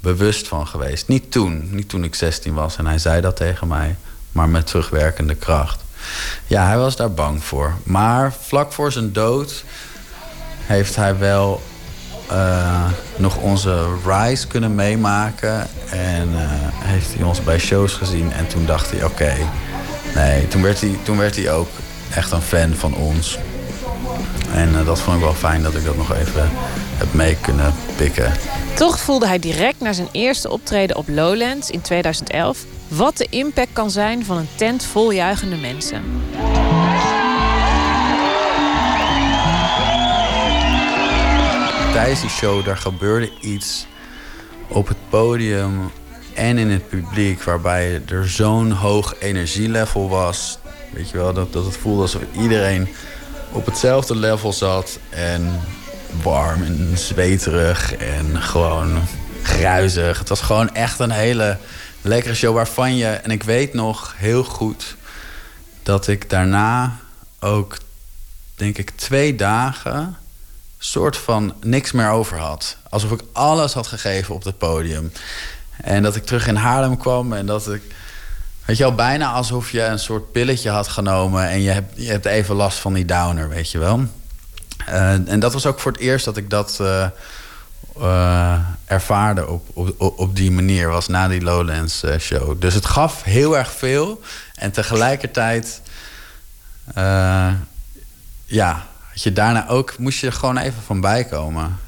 bewust van geweest. Niet toen, niet toen ik 16 was en hij zei dat tegen mij, maar met terugwerkende kracht. Ja, hij was daar bang voor. Maar vlak voor zijn dood heeft hij wel uh, nog onze rise kunnen meemaken. En uh, heeft hij ons bij shows gezien. En toen dacht hij, oké. Nee, toen werd, hij, toen werd hij ook echt een fan van ons. En uh, dat vond ik wel fijn dat ik dat nog even heb mee kunnen pikken. Toch voelde hij direct na zijn eerste optreden op Lowlands in 2011... wat de impact kan zijn van een tent vol juichende mensen. tijdens die show, daar gebeurde iets op het podium en in het publiek... waarbij er zo'n hoog energielevel was. Weet je wel, dat, dat het voelde alsof iedereen op hetzelfde level zat. En warm en zweterig en gewoon gruizig. Het was gewoon echt een hele lekkere show waarvan je... En ik weet nog heel goed dat ik daarna ook, denk ik, twee dagen soort van niks meer over had. Alsof ik alles had gegeven op het podium. En dat ik terug in Haarlem kwam en dat ik... Weet je wel, bijna alsof je een soort pilletje had genomen... en je hebt, je hebt even last van die downer, weet je wel. Uh, en dat was ook voor het eerst dat ik dat uh, uh, ervaarde op, op, op die manier. Was na die Lowlands show. Dus het gaf heel erg veel. En tegelijkertijd... ja, je daarna ook, moest je er gewoon even van bijkomen.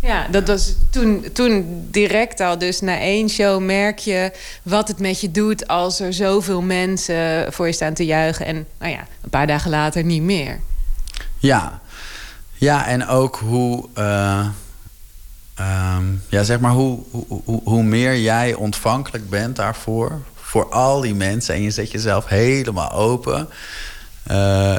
Ja, dat was toen, toen direct al. Dus na één show merk je wat het met je doet als er zoveel mensen voor je staan te juichen. En nou ja, een paar dagen later niet meer. Ja, ja en ook hoe. Uh, um, ja, zeg maar hoe, hoe, hoe, meer jij ontvankelijk bent daarvoor. Voor al die mensen. En je zet jezelf helemaal open. Uh,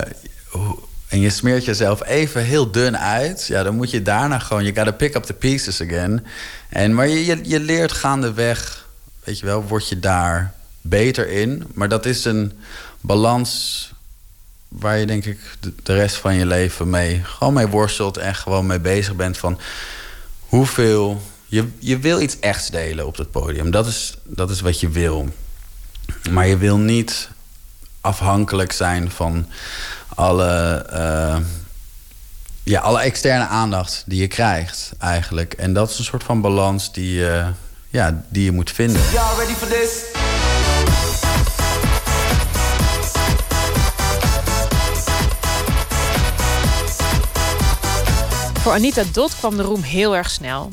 en je smeert jezelf even heel dun uit, ja, dan moet je daarna gewoon, je gotta pick up the pieces again. En, maar je, je, je leert gaandeweg, weet je wel, word je daar beter in. Maar dat is een balans waar je denk ik de, rest van je leven mee gewoon mee worstelt en gewoon mee bezig bent van hoeveel. Je, je wil iets echts delen op het podium. Dat is, dat is wat je wil. Maar je wil niet afhankelijk zijn van alle uh, ja, alle externe aandacht die je krijgt eigenlijk. En dat is een soort van balans die, ja, die je moet vinden. Y'all ready for this? Voor Anita Dot kwam de roem heel erg snel.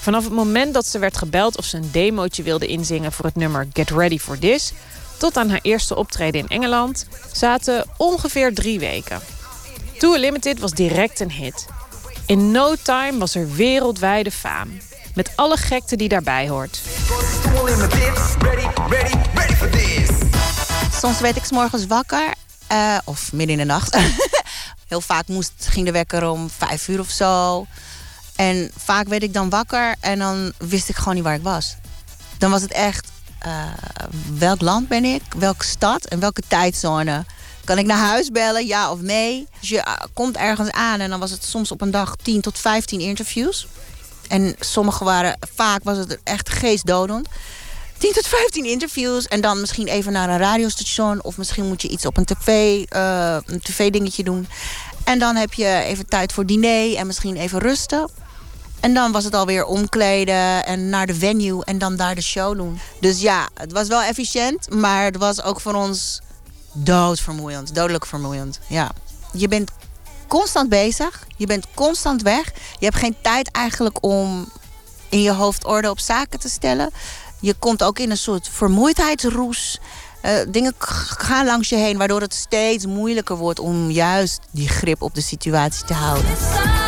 Vanaf het moment dat ze werd gebeld of ze een demootje wilde inzingen voor het nummer Get Ready for This, tot aan haar eerste optreden in Engeland, zaten ongeveer drie weken. Tour Limited was direct een hit. In no time was er wereldwijde faam. Met alle gekte die daarbij hoort. Soms werd ik 's morgens wakker. eh, of midden in de nacht. Heel vaak moest, ging de wekker om vijf uur of zo. En vaak werd ik dan wakker en dan wist ik gewoon niet waar ik was. Dan was het echt, eh, welk land ben ik? Welke stad? En welke tijdzone? Kan ik naar huis bellen, ja of nee? Dus je eh, komt ergens aan en dan was het soms op een dag 10 tot 15 interviews. En sommige waren, vaak was het echt geestdodend. 10 tot 15 interviews en dan misschien even naar een radiostation... of misschien moet je iets op een tv, eh, een tv-dingetje doen. En dan heb je even tijd voor diner en misschien even rusten. En dan was het alweer omkleden en naar de venue en dan daar de show doen. Dus ja, het was wel efficiënt, maar het was ook voor ons doodvermoeiend. Dodelijk vermoeiend, ja. Je bent constant bezig, je bent constant weg. Je hebt geen tijd eigenlijk om in je hoofd orde op zaken te stellen. Je komt ook in een soort vermoeidheidsroes. Eh, dingen gaan langs je heen, waardoor het steeds moeilijker wordt om juist die grip op de situatie te houden.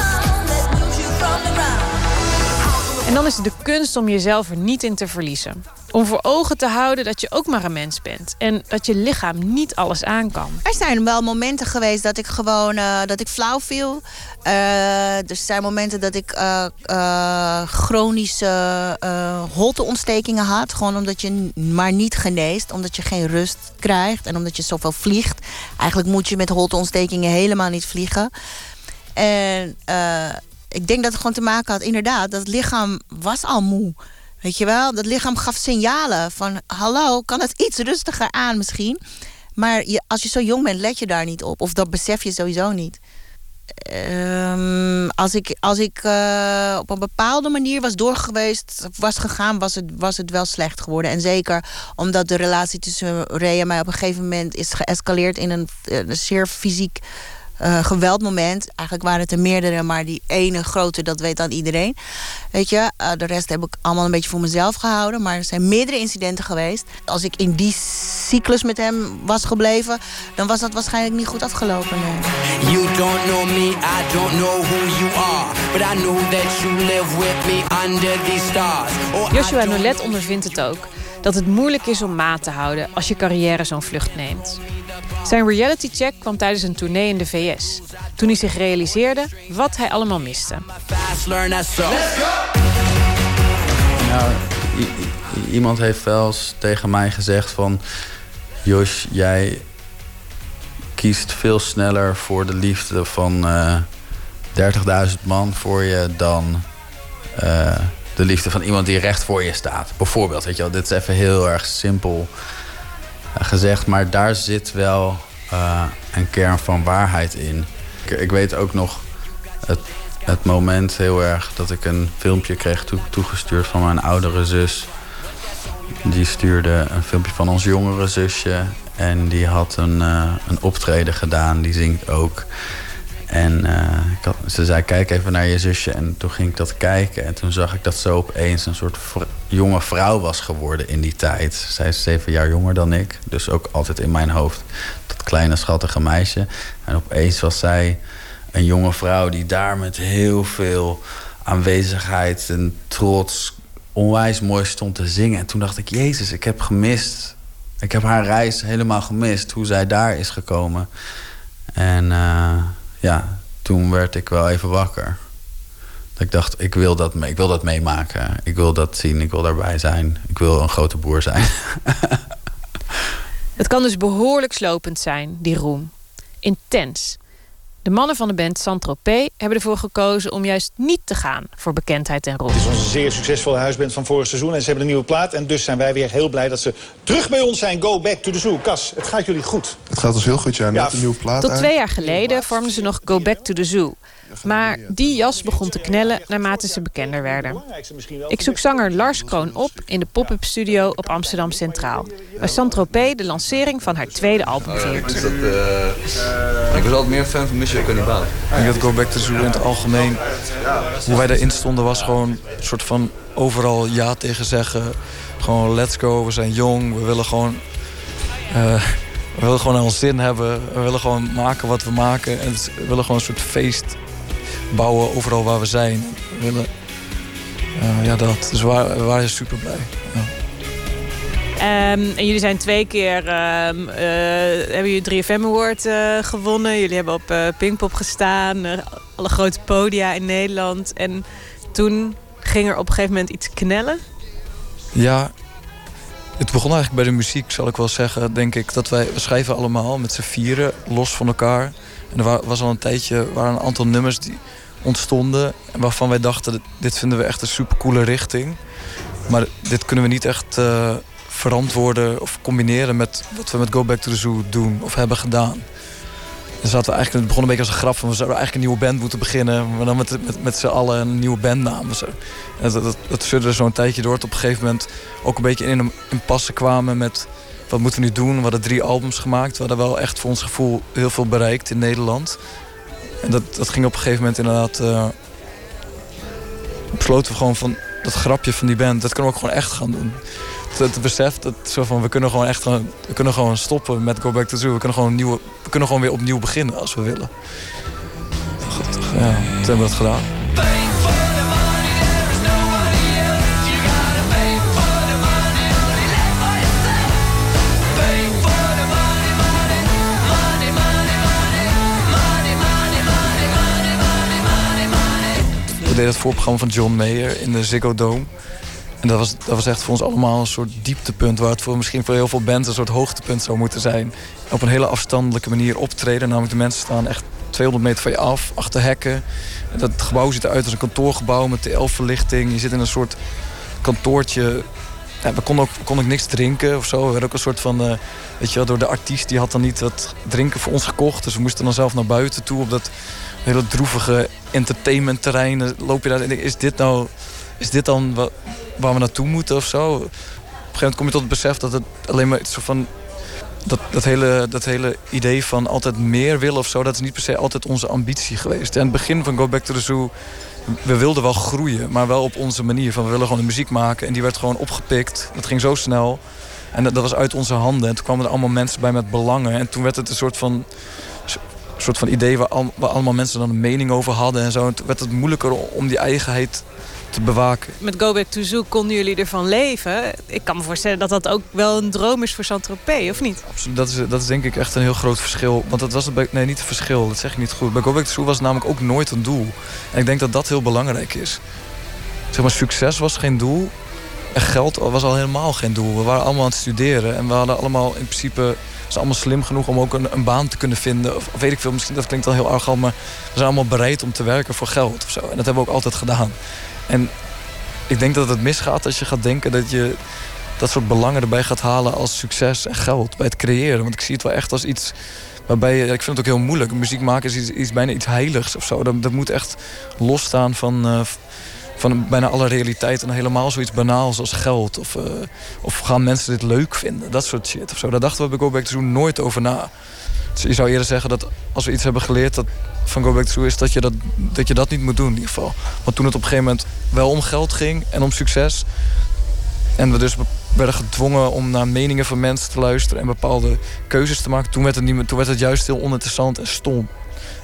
En dan is het de kunst om jezelf er niet in te verliezen. Om voor ogen te houden dat je ook maar een mens bent. En dat je lichaam niet alles aan kan. Er zijn wel momenten geweest dat ik gewoon eh, dat ik flauw viel. Eh, er zijn momenten dat ik eh, chronische holteontstekingen had. Gewoon omdat je maar niet geneest. Omdat je geen rust krijgt. En omdat je zoveel vliegt. Eigenlijk moet je met holteontstekingen helemaal niet vliegen. En ik denk dat het gewoon te maken had, inderdaad, dat het lichaam was al moe. Weet je wel, dat lichaam gaf signalen van... hallo, kan het iets rustiger aan misschien? Maar je, als je zo jong bent, let je daar niet op. Of dat besef je sowieso niet. Ehm, als ik, als ik eh, op een bepaalde manier was doorgeweest, was gegaan, was het, was het wel slecht geworden. En zeker omdat de relatie tussen Ray en mij op een gegeven moment is geëscaleerd in een, een zeer fysiek eh, geweldmoment. Eigenlijk waren het er meerdere, maar die ene grote, dat weet dan iedereen. Weet je, eh, de rest heb ik allemaal een beetje voor mezelf gehouden. Maar er zijn meerdere incidenten geweest. Als ik in die cyclus met hem was gebleven, dan was dat waarschijnlijk niet goed afgelopen. nee. You don't know me, I don't know who you are. But I know that you live with me under these stars. Oh, Joshua Nolet ondervindt het ook. Dat het moeilijk is om maat te houden als je carrière zo'n vlucht neemt. Zijn reality check kwam tijdens een tournee in de VS. Toen hij zich realiseerde wat hij allemaal miste. Nou, iemand heeft wel eens tegen mij gezegd van... Jos, jij kiest veel sneller voor de liefde van eh 30.000 man voor je... dan eh, de liefde van iemand die recht voor je staat. Bijvoorbeeld, weet je wel, dit is even heel erg simpel eh, gezegd... maar daar zit wel eh, een kern van waarheid in. Ik, ik weet ook nog het, het moment heel erg dat ik een filmpje kreeg toe- toegestuurd van mijn oudere zus. Die stuurde een filmpje van ons jongere zusje. En die had een, eh, een optreden gedaan. Die zingt ook. En eh, ik had, ze zei, kijk even naar je zusje. En toen ging ik dat kijken. En toen zag ik dat ze opeens een soort jonge vrouw was geworden in die tijd. Zij is zeven jaar jonger dan ik. Dus ook altijd in mijn hoofd dat kleine schattige meisje. En opeens was zij een jonge vrouw die daar met heel veel aanwezigheid en trots onwijs mooi stond te zingen. En toen dacht ik, Jezus, ik heb gemist. Ik heb haar reis helemaal gemist, hoe zij daar is gekomen. En eh, ja, toen werd ik wel even wakker. Dat ik dacht, ik wil, dat, ik wil dat meemaken. Ik wil dat zien, ik wil daarbij zijn. Ik wil een grote boer zijn. Het kan dus behoorlijk slopend zijn, die roem. Intens. De mannen van de band Saint-Tropez hebben ervoor gekozen om juist niet te gaan voor bekendheid en roem. Het is onze zeer succesvolle huisband van vorig seizoen en ze hebben een nieuwe plaat. En dus zijn wij weer heel blij dat ze terug bij ons zijn. Go back to the zoo. Cas, het gaat jullie goed. Het gaat ons heel goed, ja. Net een nieuwe plaat Tot uit. twee jaar geleden vormden ze nog Go Back to the Zoo. Maar die jas begon te knellen naarmate ze bekender werden. Ik zoek zanger Lars Kroon op in de pop-up studio op Amsterdam Centraal. Waar Saint-Tropez de lancering van haar tweede album viert. Ik was altijd meer fan van Mission Cannibal. Ik denk dat Go Back to the Zoo in het algemeen... hoe wij daarin stonden was gewoon een soort van overal ja tegen zeggen. Gewoon let's go, we zijn jong, we willen gewoon... eh, we willen gewoon naar ons zin hebben. We willen gewoon maken wat we maken. En we willen gewoon een soort feest bouwen overal waar we zijn. Willen... eh, ja, dat. Dus we waren, waren super blij. Ja. Ehm, en jullie zijn twee keer ehm, eh, hebben jullie 3FM Award eh, gewonnen. Jullie hebben op Pinkpop gestaan, alle grote podia in Nederland. En toen ging er op een gegeven moment iets knellen. Ja, het begon eigenlijk bij de muziek, zal ik wel zeggen. Denk ik dat wij, we schrijven allemaal met z'n vieren, los van elkaar. Er wa- was al een tijdje, waren een aantal nummers die ontstonden. en Waarvan wij dachten, dit vinden we echt een supercoole richting. Maar dit kunnen we niet echt eh, verantwoorden of combineren met wat we met Go Back to the Zoo doen of hebben gedaan. Dus zaten we eigenlijk, het begon een beetje als een grap van we zouden eigenlijk een nieuwe band moeten beginnen. Maar dan met, met, met z'n allen een nieuwe bandnaam. Zo. En dat, dat, dat zo'n tijdje door. Tot op een gegeven moment ook een beetje in een impasse kwamen met wat moeten we nu doen. We hadden drie albums gemaakt. We hadden wel echt voor ons gevoel heel veel bereikt in Nederland. En dat, dat ging op een gegeven moment inderdaad... eh, besloten we gewoon van dat grapje van die band, dat kunnen we ook gewoon echt gaan doen. Het, besef dat zo van we kunnen gewoon echt we kunnen gewoon stoppen met Go Back to Zoo. We kunnen gewoon, nieuwe, we kunnen gewoon weer opnieuw beginnen als we willen. Goed, ja, toen hebben we dat gedaan. We deden het voorprogramma van John Mayer in de Ziggo Dome. En dat was, dat was echt voor ons allemaal een soort dieptepunt... waar het voor misschien voor heel veel bands een soort hoogtepunt zou moeten zijn. Op een hele afstandelijke manier optreden. Namelijk de mensen staan echt 200 meter van je af, achter hekken. Dat gebouw ziet eruit als een kantoorgebouw met TL-verlichting. Je zit in een soort kantoortje... We konden ook, konden ook niks drinken of zo. We werden ook een soort van... eh, weet je wel, door de artiest, die had dan niet wat drinken voor ons gekocht. Dus we moesten dan zelf naar buiten toe op dat hele droevige entertainmentterrein. Dan Loop je daar is dit nou... Is dit dan wa- waar we naartoe moeten of zo? Op een gegeven moment kom je tot het besef dat het alleen maar iets van... Dat, dat, hele, dat hele idee van altijd meer willen of zo... dat is niet per se altijd onze ambitie geweest. Aan het begin van Go Back to the Zoo... we wilden wel groeien, maar wel op onze manier. Van we willen gewoon de muziek maken. En die werd gewoon opgepikt. Dat ging zo snel. En dat, dat was uit onze handen. En toen kwamen er allemaal mensen bij met belangen. En toen werd het een soort van soort van idee waar, al- waar allemaal mensen dan een mening over hadden en zo. En toen werd het moeilijker om die eigenheid te bewaken. Met Go Back to Zoo konden jullie ervan leven. Ik kan me voorstellen dat dat ook wel een droom is voor Saint-Tropez, of niet? Absoluut, Dat is, dat is denk ik echt een heel groot verschil. Want dat was het bij, nee, niet een verschil, dat zeg ik niet goed. Bij Go Back to Zoo was het namelijk ook nooit een doel. En ik denk dat dat heel belangrijk is. Zeg maar, succes was geen doel. En geld was al helemaal geen doel. We waren allemaal aan het studeren. En we hadden allemaal in principe... Zijn allemaal slim genoeg om ook een, een baan te kunnen vinden. Of, weet ik veel, misschien dat klinkt al heel arrogant... maar we zijn allemaal bereid om te werken voor geld of zo. En dat hebben we ook altijd gedaan. En ik denk dat het misgaat als je gaat denken dat je dat soort belangen erbij gaat halen als succes en geld bij het creëren. Want ik zie het wel echt als iets waarbij je, ik vind het ook heel moeilijk. Muziek maken is iets, bijna iets heiligs of zo. Dat, dat moet echt losstaan van, eh, van bijna alle realiteit en helemaal zoiets banaals als geld. Of, eh, of gaan mensen dit leuk vinden? Dat soort shit of zo. Daar dachten we bij Go Back to Zoo nooit over na. Dus je zou eerder zeggen dat als we iets hebben geleerd dat van Go Back to Zoo is dat je dat, dat je dat niet moet doen in ieder geval. Want toen het op een gegeven moment wel om geld ging en om succes. En we dus werden gedwongen om naar meningen van mensen te luisteren en bepaalde keuzes te maken. Toen werd het, niet toen werd het juist heel oninteressant en stom.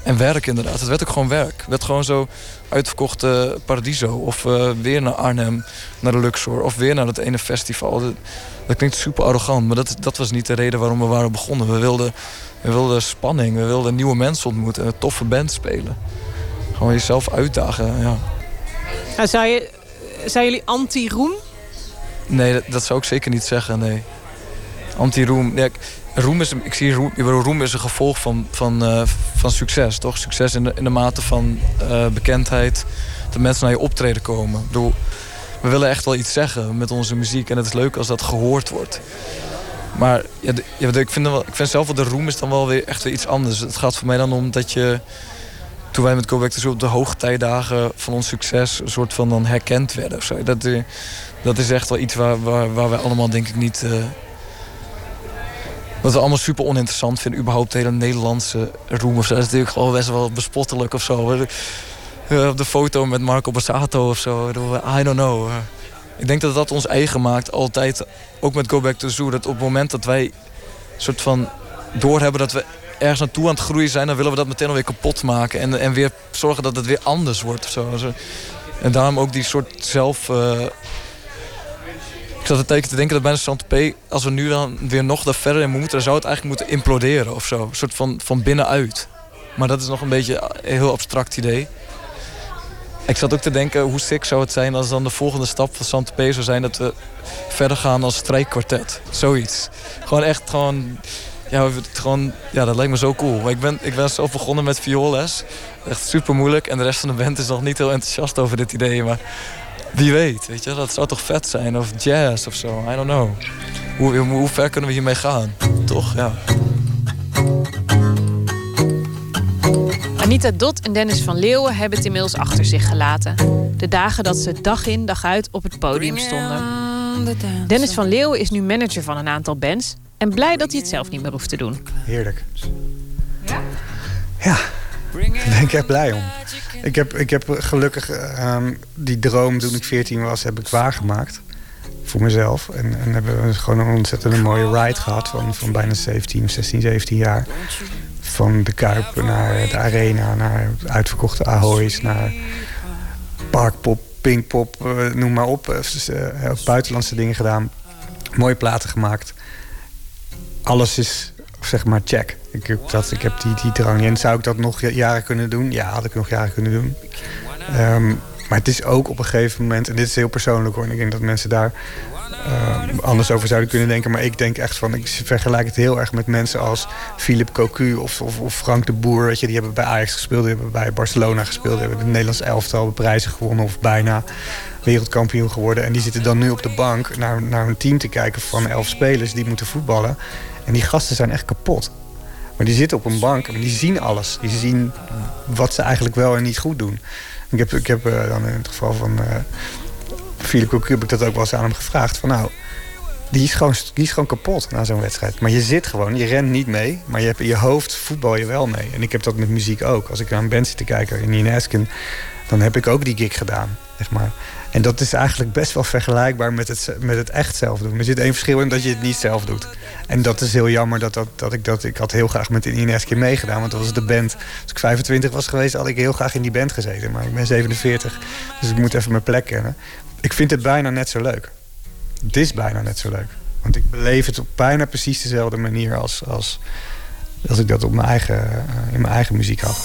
En werk inderdaad. Het werd ook gewoon werk. Het werd gewoon zo uitverkochte Paradiso. Of eh, weer naar Arnhem, naar de Luxor. Of weer naar dat ene festival. Dat, dat klinkt super arrogant, maar dat, dat was niet de reden waarom we waren begonnen. We wilden, we wilden spanning, we wilden nieuwe mensen ontmoeten. Een toffe band spelen. Gewoon jezelf uitdagen, ja. Nou, zou je, zijn jullie anti-roem? Nee, dat, dat zou ik zeker niet zeggen, nee. Anti-roem. Ja, roem is, ik zie roem, roem is een gevolg van, van, uh, van succes, toch? Succes in de, in de mate van uh, bekendheid, dat mensen naar je optreden komen. We willen echt wel iets zeggen met onze muziek en het is leuk als dat gehoord wordt. Maar ja, ik, vind ik vind zelf wel de roem is dan wel weer echt iets anders. Het gaat voor mij dan om dat je toen wij met Go Back op de hoogtijdagen van ons succes een soort van dan herkend werden. Of zo. Dat, eh, dat is echt wel iets waar, waar, waar wij allemaal denk ik niet. Wat we allemaal super oninteressant vinden. Überhaupt de hele Nederlandse roem of zo. Dat is natuurlijk gewoon best wel bespottelijk of zo. Uh, op de foto met Marco Bassato of zo. I don't know. ik denk dat dat ons eigen maakt. Altijd. Ook met Go Back to Zoo. Dat op het moment dat wij soort van doorhebben dat we ergens naartoe aan het groeien zijn... dan willen we dat meteen alweer kapot maken. En, en weer zorgen dat het weer anders wordt. Of zo. En daarom ook die soort zelf... ik zat te te denken dat bij Saint-Tropez... als we nu dan weer nog daar verder in moeten... dan zou het eigenlijk moeten imploderen of zo. Een soort van, van binnenuit. Maar dat is nog een beetje een heel abstract idee. Ik zat ook te denken, hoe sick zou het zijn... als dan de volgende stap van Saint-Tropez zou zijn... dat we verder gaan als strijkkwartet. Zoiets. Gewoon echt gewoon ja, ja, dat lijkt me zo cool. Ik ben, ik ben zelf begonnen met vioolles. Echt super moeilijk. En de rest van de band is nog niet heel enthousiast over dit idee. Maar wie weet, weet je, dat zou toch vet zijn. Of jazz of zo, I don't know. Hoe, hoe ver kunnen we hiermee gaan? Toch, ja. Anita Dot en Dennis van Leeuwen hebben het inmiddels achter zich gelaten. De dagen dat ze dag in dag uit op het podium stonden. Dennis van Leeuwen is nu manager van een aantal bands en blij dat hij het zelf niet meer hoeft te doen. Heerlijk. Ja? Ja, daar ben ik echt blij om. Ik heb, ik heb gelukkig ehm, die droom toen ik 14 was, heb ik waargemaakt. Voor mezelf. En, en hebben we gewoon een ontzettend mooie ride gehad van, van bijna 17, 16, 17 jaar. Van de Kuip naar de Arena, naar uitverkochte Ahoy's, naar Parkpop, Pinkpop, uh, noem maar op. Dus, uh, buitenlandse dingen gedaan. Mooie platen gemaakt alles is zeg maar check. Ik heb, dat, ik heb die, die drang. En zou ik dat nog jaren kunnen doen? Ja, had ik nog jaren kunnen doen. Ehm, maar het is ook op een gegeven moment, en dit is heel persoonlijk hoor, en ik denk dat mensen daar ehm, anders over zouden kunnen denken. Maar ik denk echt van, ik vergelijk het heel erg met mensen als Philip Cocu of, of, of, Frank de Boer. Weet je, die hebben bij Ajax gespeeld, die hebben bij Barcelona gespeeld, die hebben het Nederlands elftal prijzen gewonnen of bijna wereldkampioen geworden. En die zitten dan nu op de bank naar, naar een team te kijken van elf spelers die moeten voetballen. En die gasten zijn echt kapot. Maar die zitten op een bank en die zien alles. Die zien wat ze eigenlijk wel en niet goed doen. Ik heb, ik heb uh, dan in het geval van uh, Philip heb ik dat ook wel eens aan hem gevraagd. Van nou, die is gewoon, die is gewoon kapot na zo'n wedstrijd. Maar je zit gewoon, je rent niet mee. Maar je hebt in je hoofd voetbal je wel mee. En ik heb dat met muziek ook. Als ik naar een band zit te kijken in Inesken... dan heb ik ook die gig gedaan, zeg maar. En dat is eigenlijk best wel vergelijkbaar met het, met het echt zelf doen. Er zit één verschil in dat je het niet zelf doet. En dat is heel jammer dat, dat, dat ik dat... Ik had heel graag met de Ines meegedaan, want dat was de band. Als ik 25 was geweest, had ik heel graag in die band gezeten. Maar ik ben 47, dus ik moet even mijn plek kennen. Ik vind het bijna net zo leuk. Het is bijna net zo leuk. Want ik beleef het op bijna precies dezelfde manier als, als, als ik dat op mijn eigen, eh, in mijn eigen muziek had.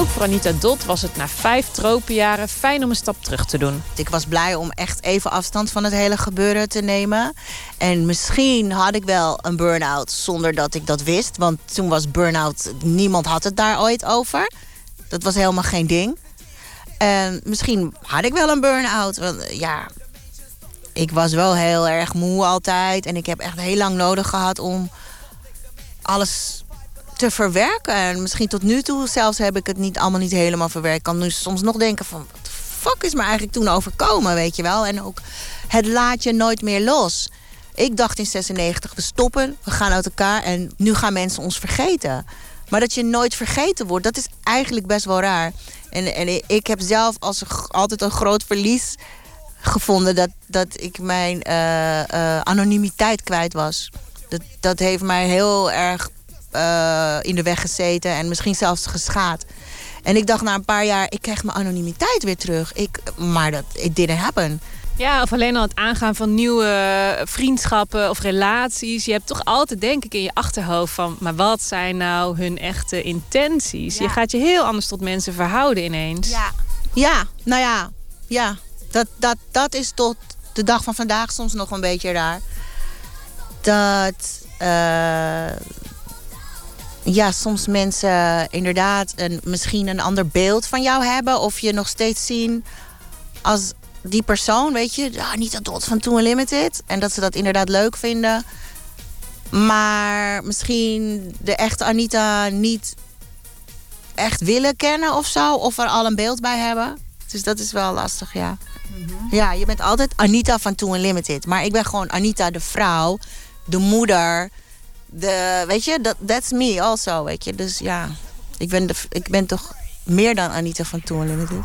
Ook voor Anita Dot was het na vijf tropenjaren fijn om een stap terug te doen. Ik was blij om echt even afstand van het hele gebeuren te nemen. En misschien had ik wel een burn-out zonder dat ik dat wist. Want toen was burn-out, niemand had het daar ooit over. Dat was helemaal geen ding. En misschien had ik wel een burn-out. Want ja, ik was wel heel erg moe altijd. En ik heb echt heel lang nodig gehad om alles te verwerken. En misschien tot nu toe zelfs heb ik het niet allemaal niet helemaal verwerkt. Kan nu soms nog denken van... wat de fuck is me eigenlijk toen overkomen, weet je wel? En ook het laat je nooit meer los. Ik dacht in 96, we stoppen, we gaan uit elkaar... en nu gaan mensen ons vergeten. Maar dat je nooit vergeten wordt, dat is eigenlijk best wel raar. En, en ik heb zelf als altijd een groot verlies gevonden... dat, dat ik mijn uh, uh, anonimiteit kwijt was. Dat, dat heeft mij heel erg uh, in de weg gezeten en misschien zelfs geschaad. En ik dacht na een paar jaar, ik krijg mijn anonimiteit weer terug. Ik, maar dat it didn't happen. Ja, of alleen al het aangaan van nieuwe vriendschappen of relaties. Je hebt toch altijd, denk ik, in je achterhoofd van... maar wat zijn nou hun echte intenties? Je gaat je heel anders tot mensen verhouden ineens. Ja, ja nou ja, ja. Dat, dat, dat is tot de dag van vandaag soms nog een beetje raar. Dat... eh, ja, soms mensen inderdaad een, misschien een ander beeld van jou hebben. Of je nog steeds zien als die persoon, weet je. Ja, niet dat dot van Too Unlimited. En dat ze dat inderdaad leuk vinden. Maar misschien de echte Anita niet echt willen kennen of zo. Of er al een beeld bij hebben. Dus dat is wel lastig, ja. Ja, je bent altijd Anita van Too Unlimited. Maar ik ben gewoon Anita de vrouw, de moeder. De, weet je, dat that's me also, weet je. Dus ja, ik ben, de, ik ben toch meer dan Anita van Too Unlimited.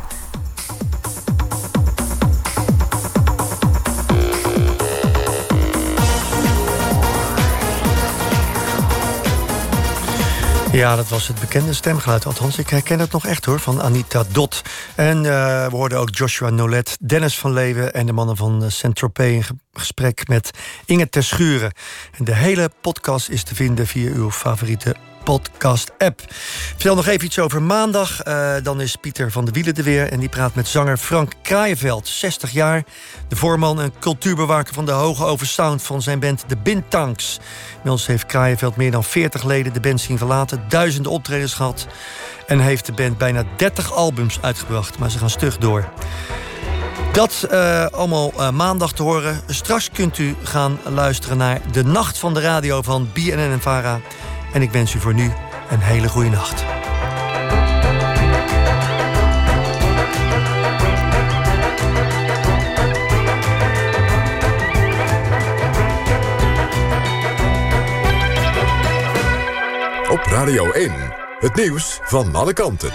Ja, dat was het bekende stemgeluid. Althans, ik herken het nog echt hoor, van Anita Dot. En eh, we hoorden ook Joshua Nolet, Dennis van Leeuwen... en de mannen van eh, Saint-Tropez in ge- gesprek met Inge Terschuren. En de hele podcast is te vinden via uw favoriete podcast-app. Vertel nog even iets over maandag. Eh, dan is Pieter van de Wielen er weer... en die praat met zanger Frank Kraaienveld, 60 jaar. De voorman en cultuurbewaker van de Hoge Over Sound... van zijn band De Bintanks. Inmiddels heeft Kraaienveld meer dan 40 leden de band zien verlaten... duizenden optredens gehad... en heeft de band bijna 30 albums uitgebracht. Maar ze gaan stug door. Dat eh, allemaal eh, maandag te horen. Straks kunt u gaan luisteren naar De Nacht van de Radio van BNN en Vara. En ik wens u voor nu een hele goede nacht. Op Radio 1, het nieuws van alle kanten.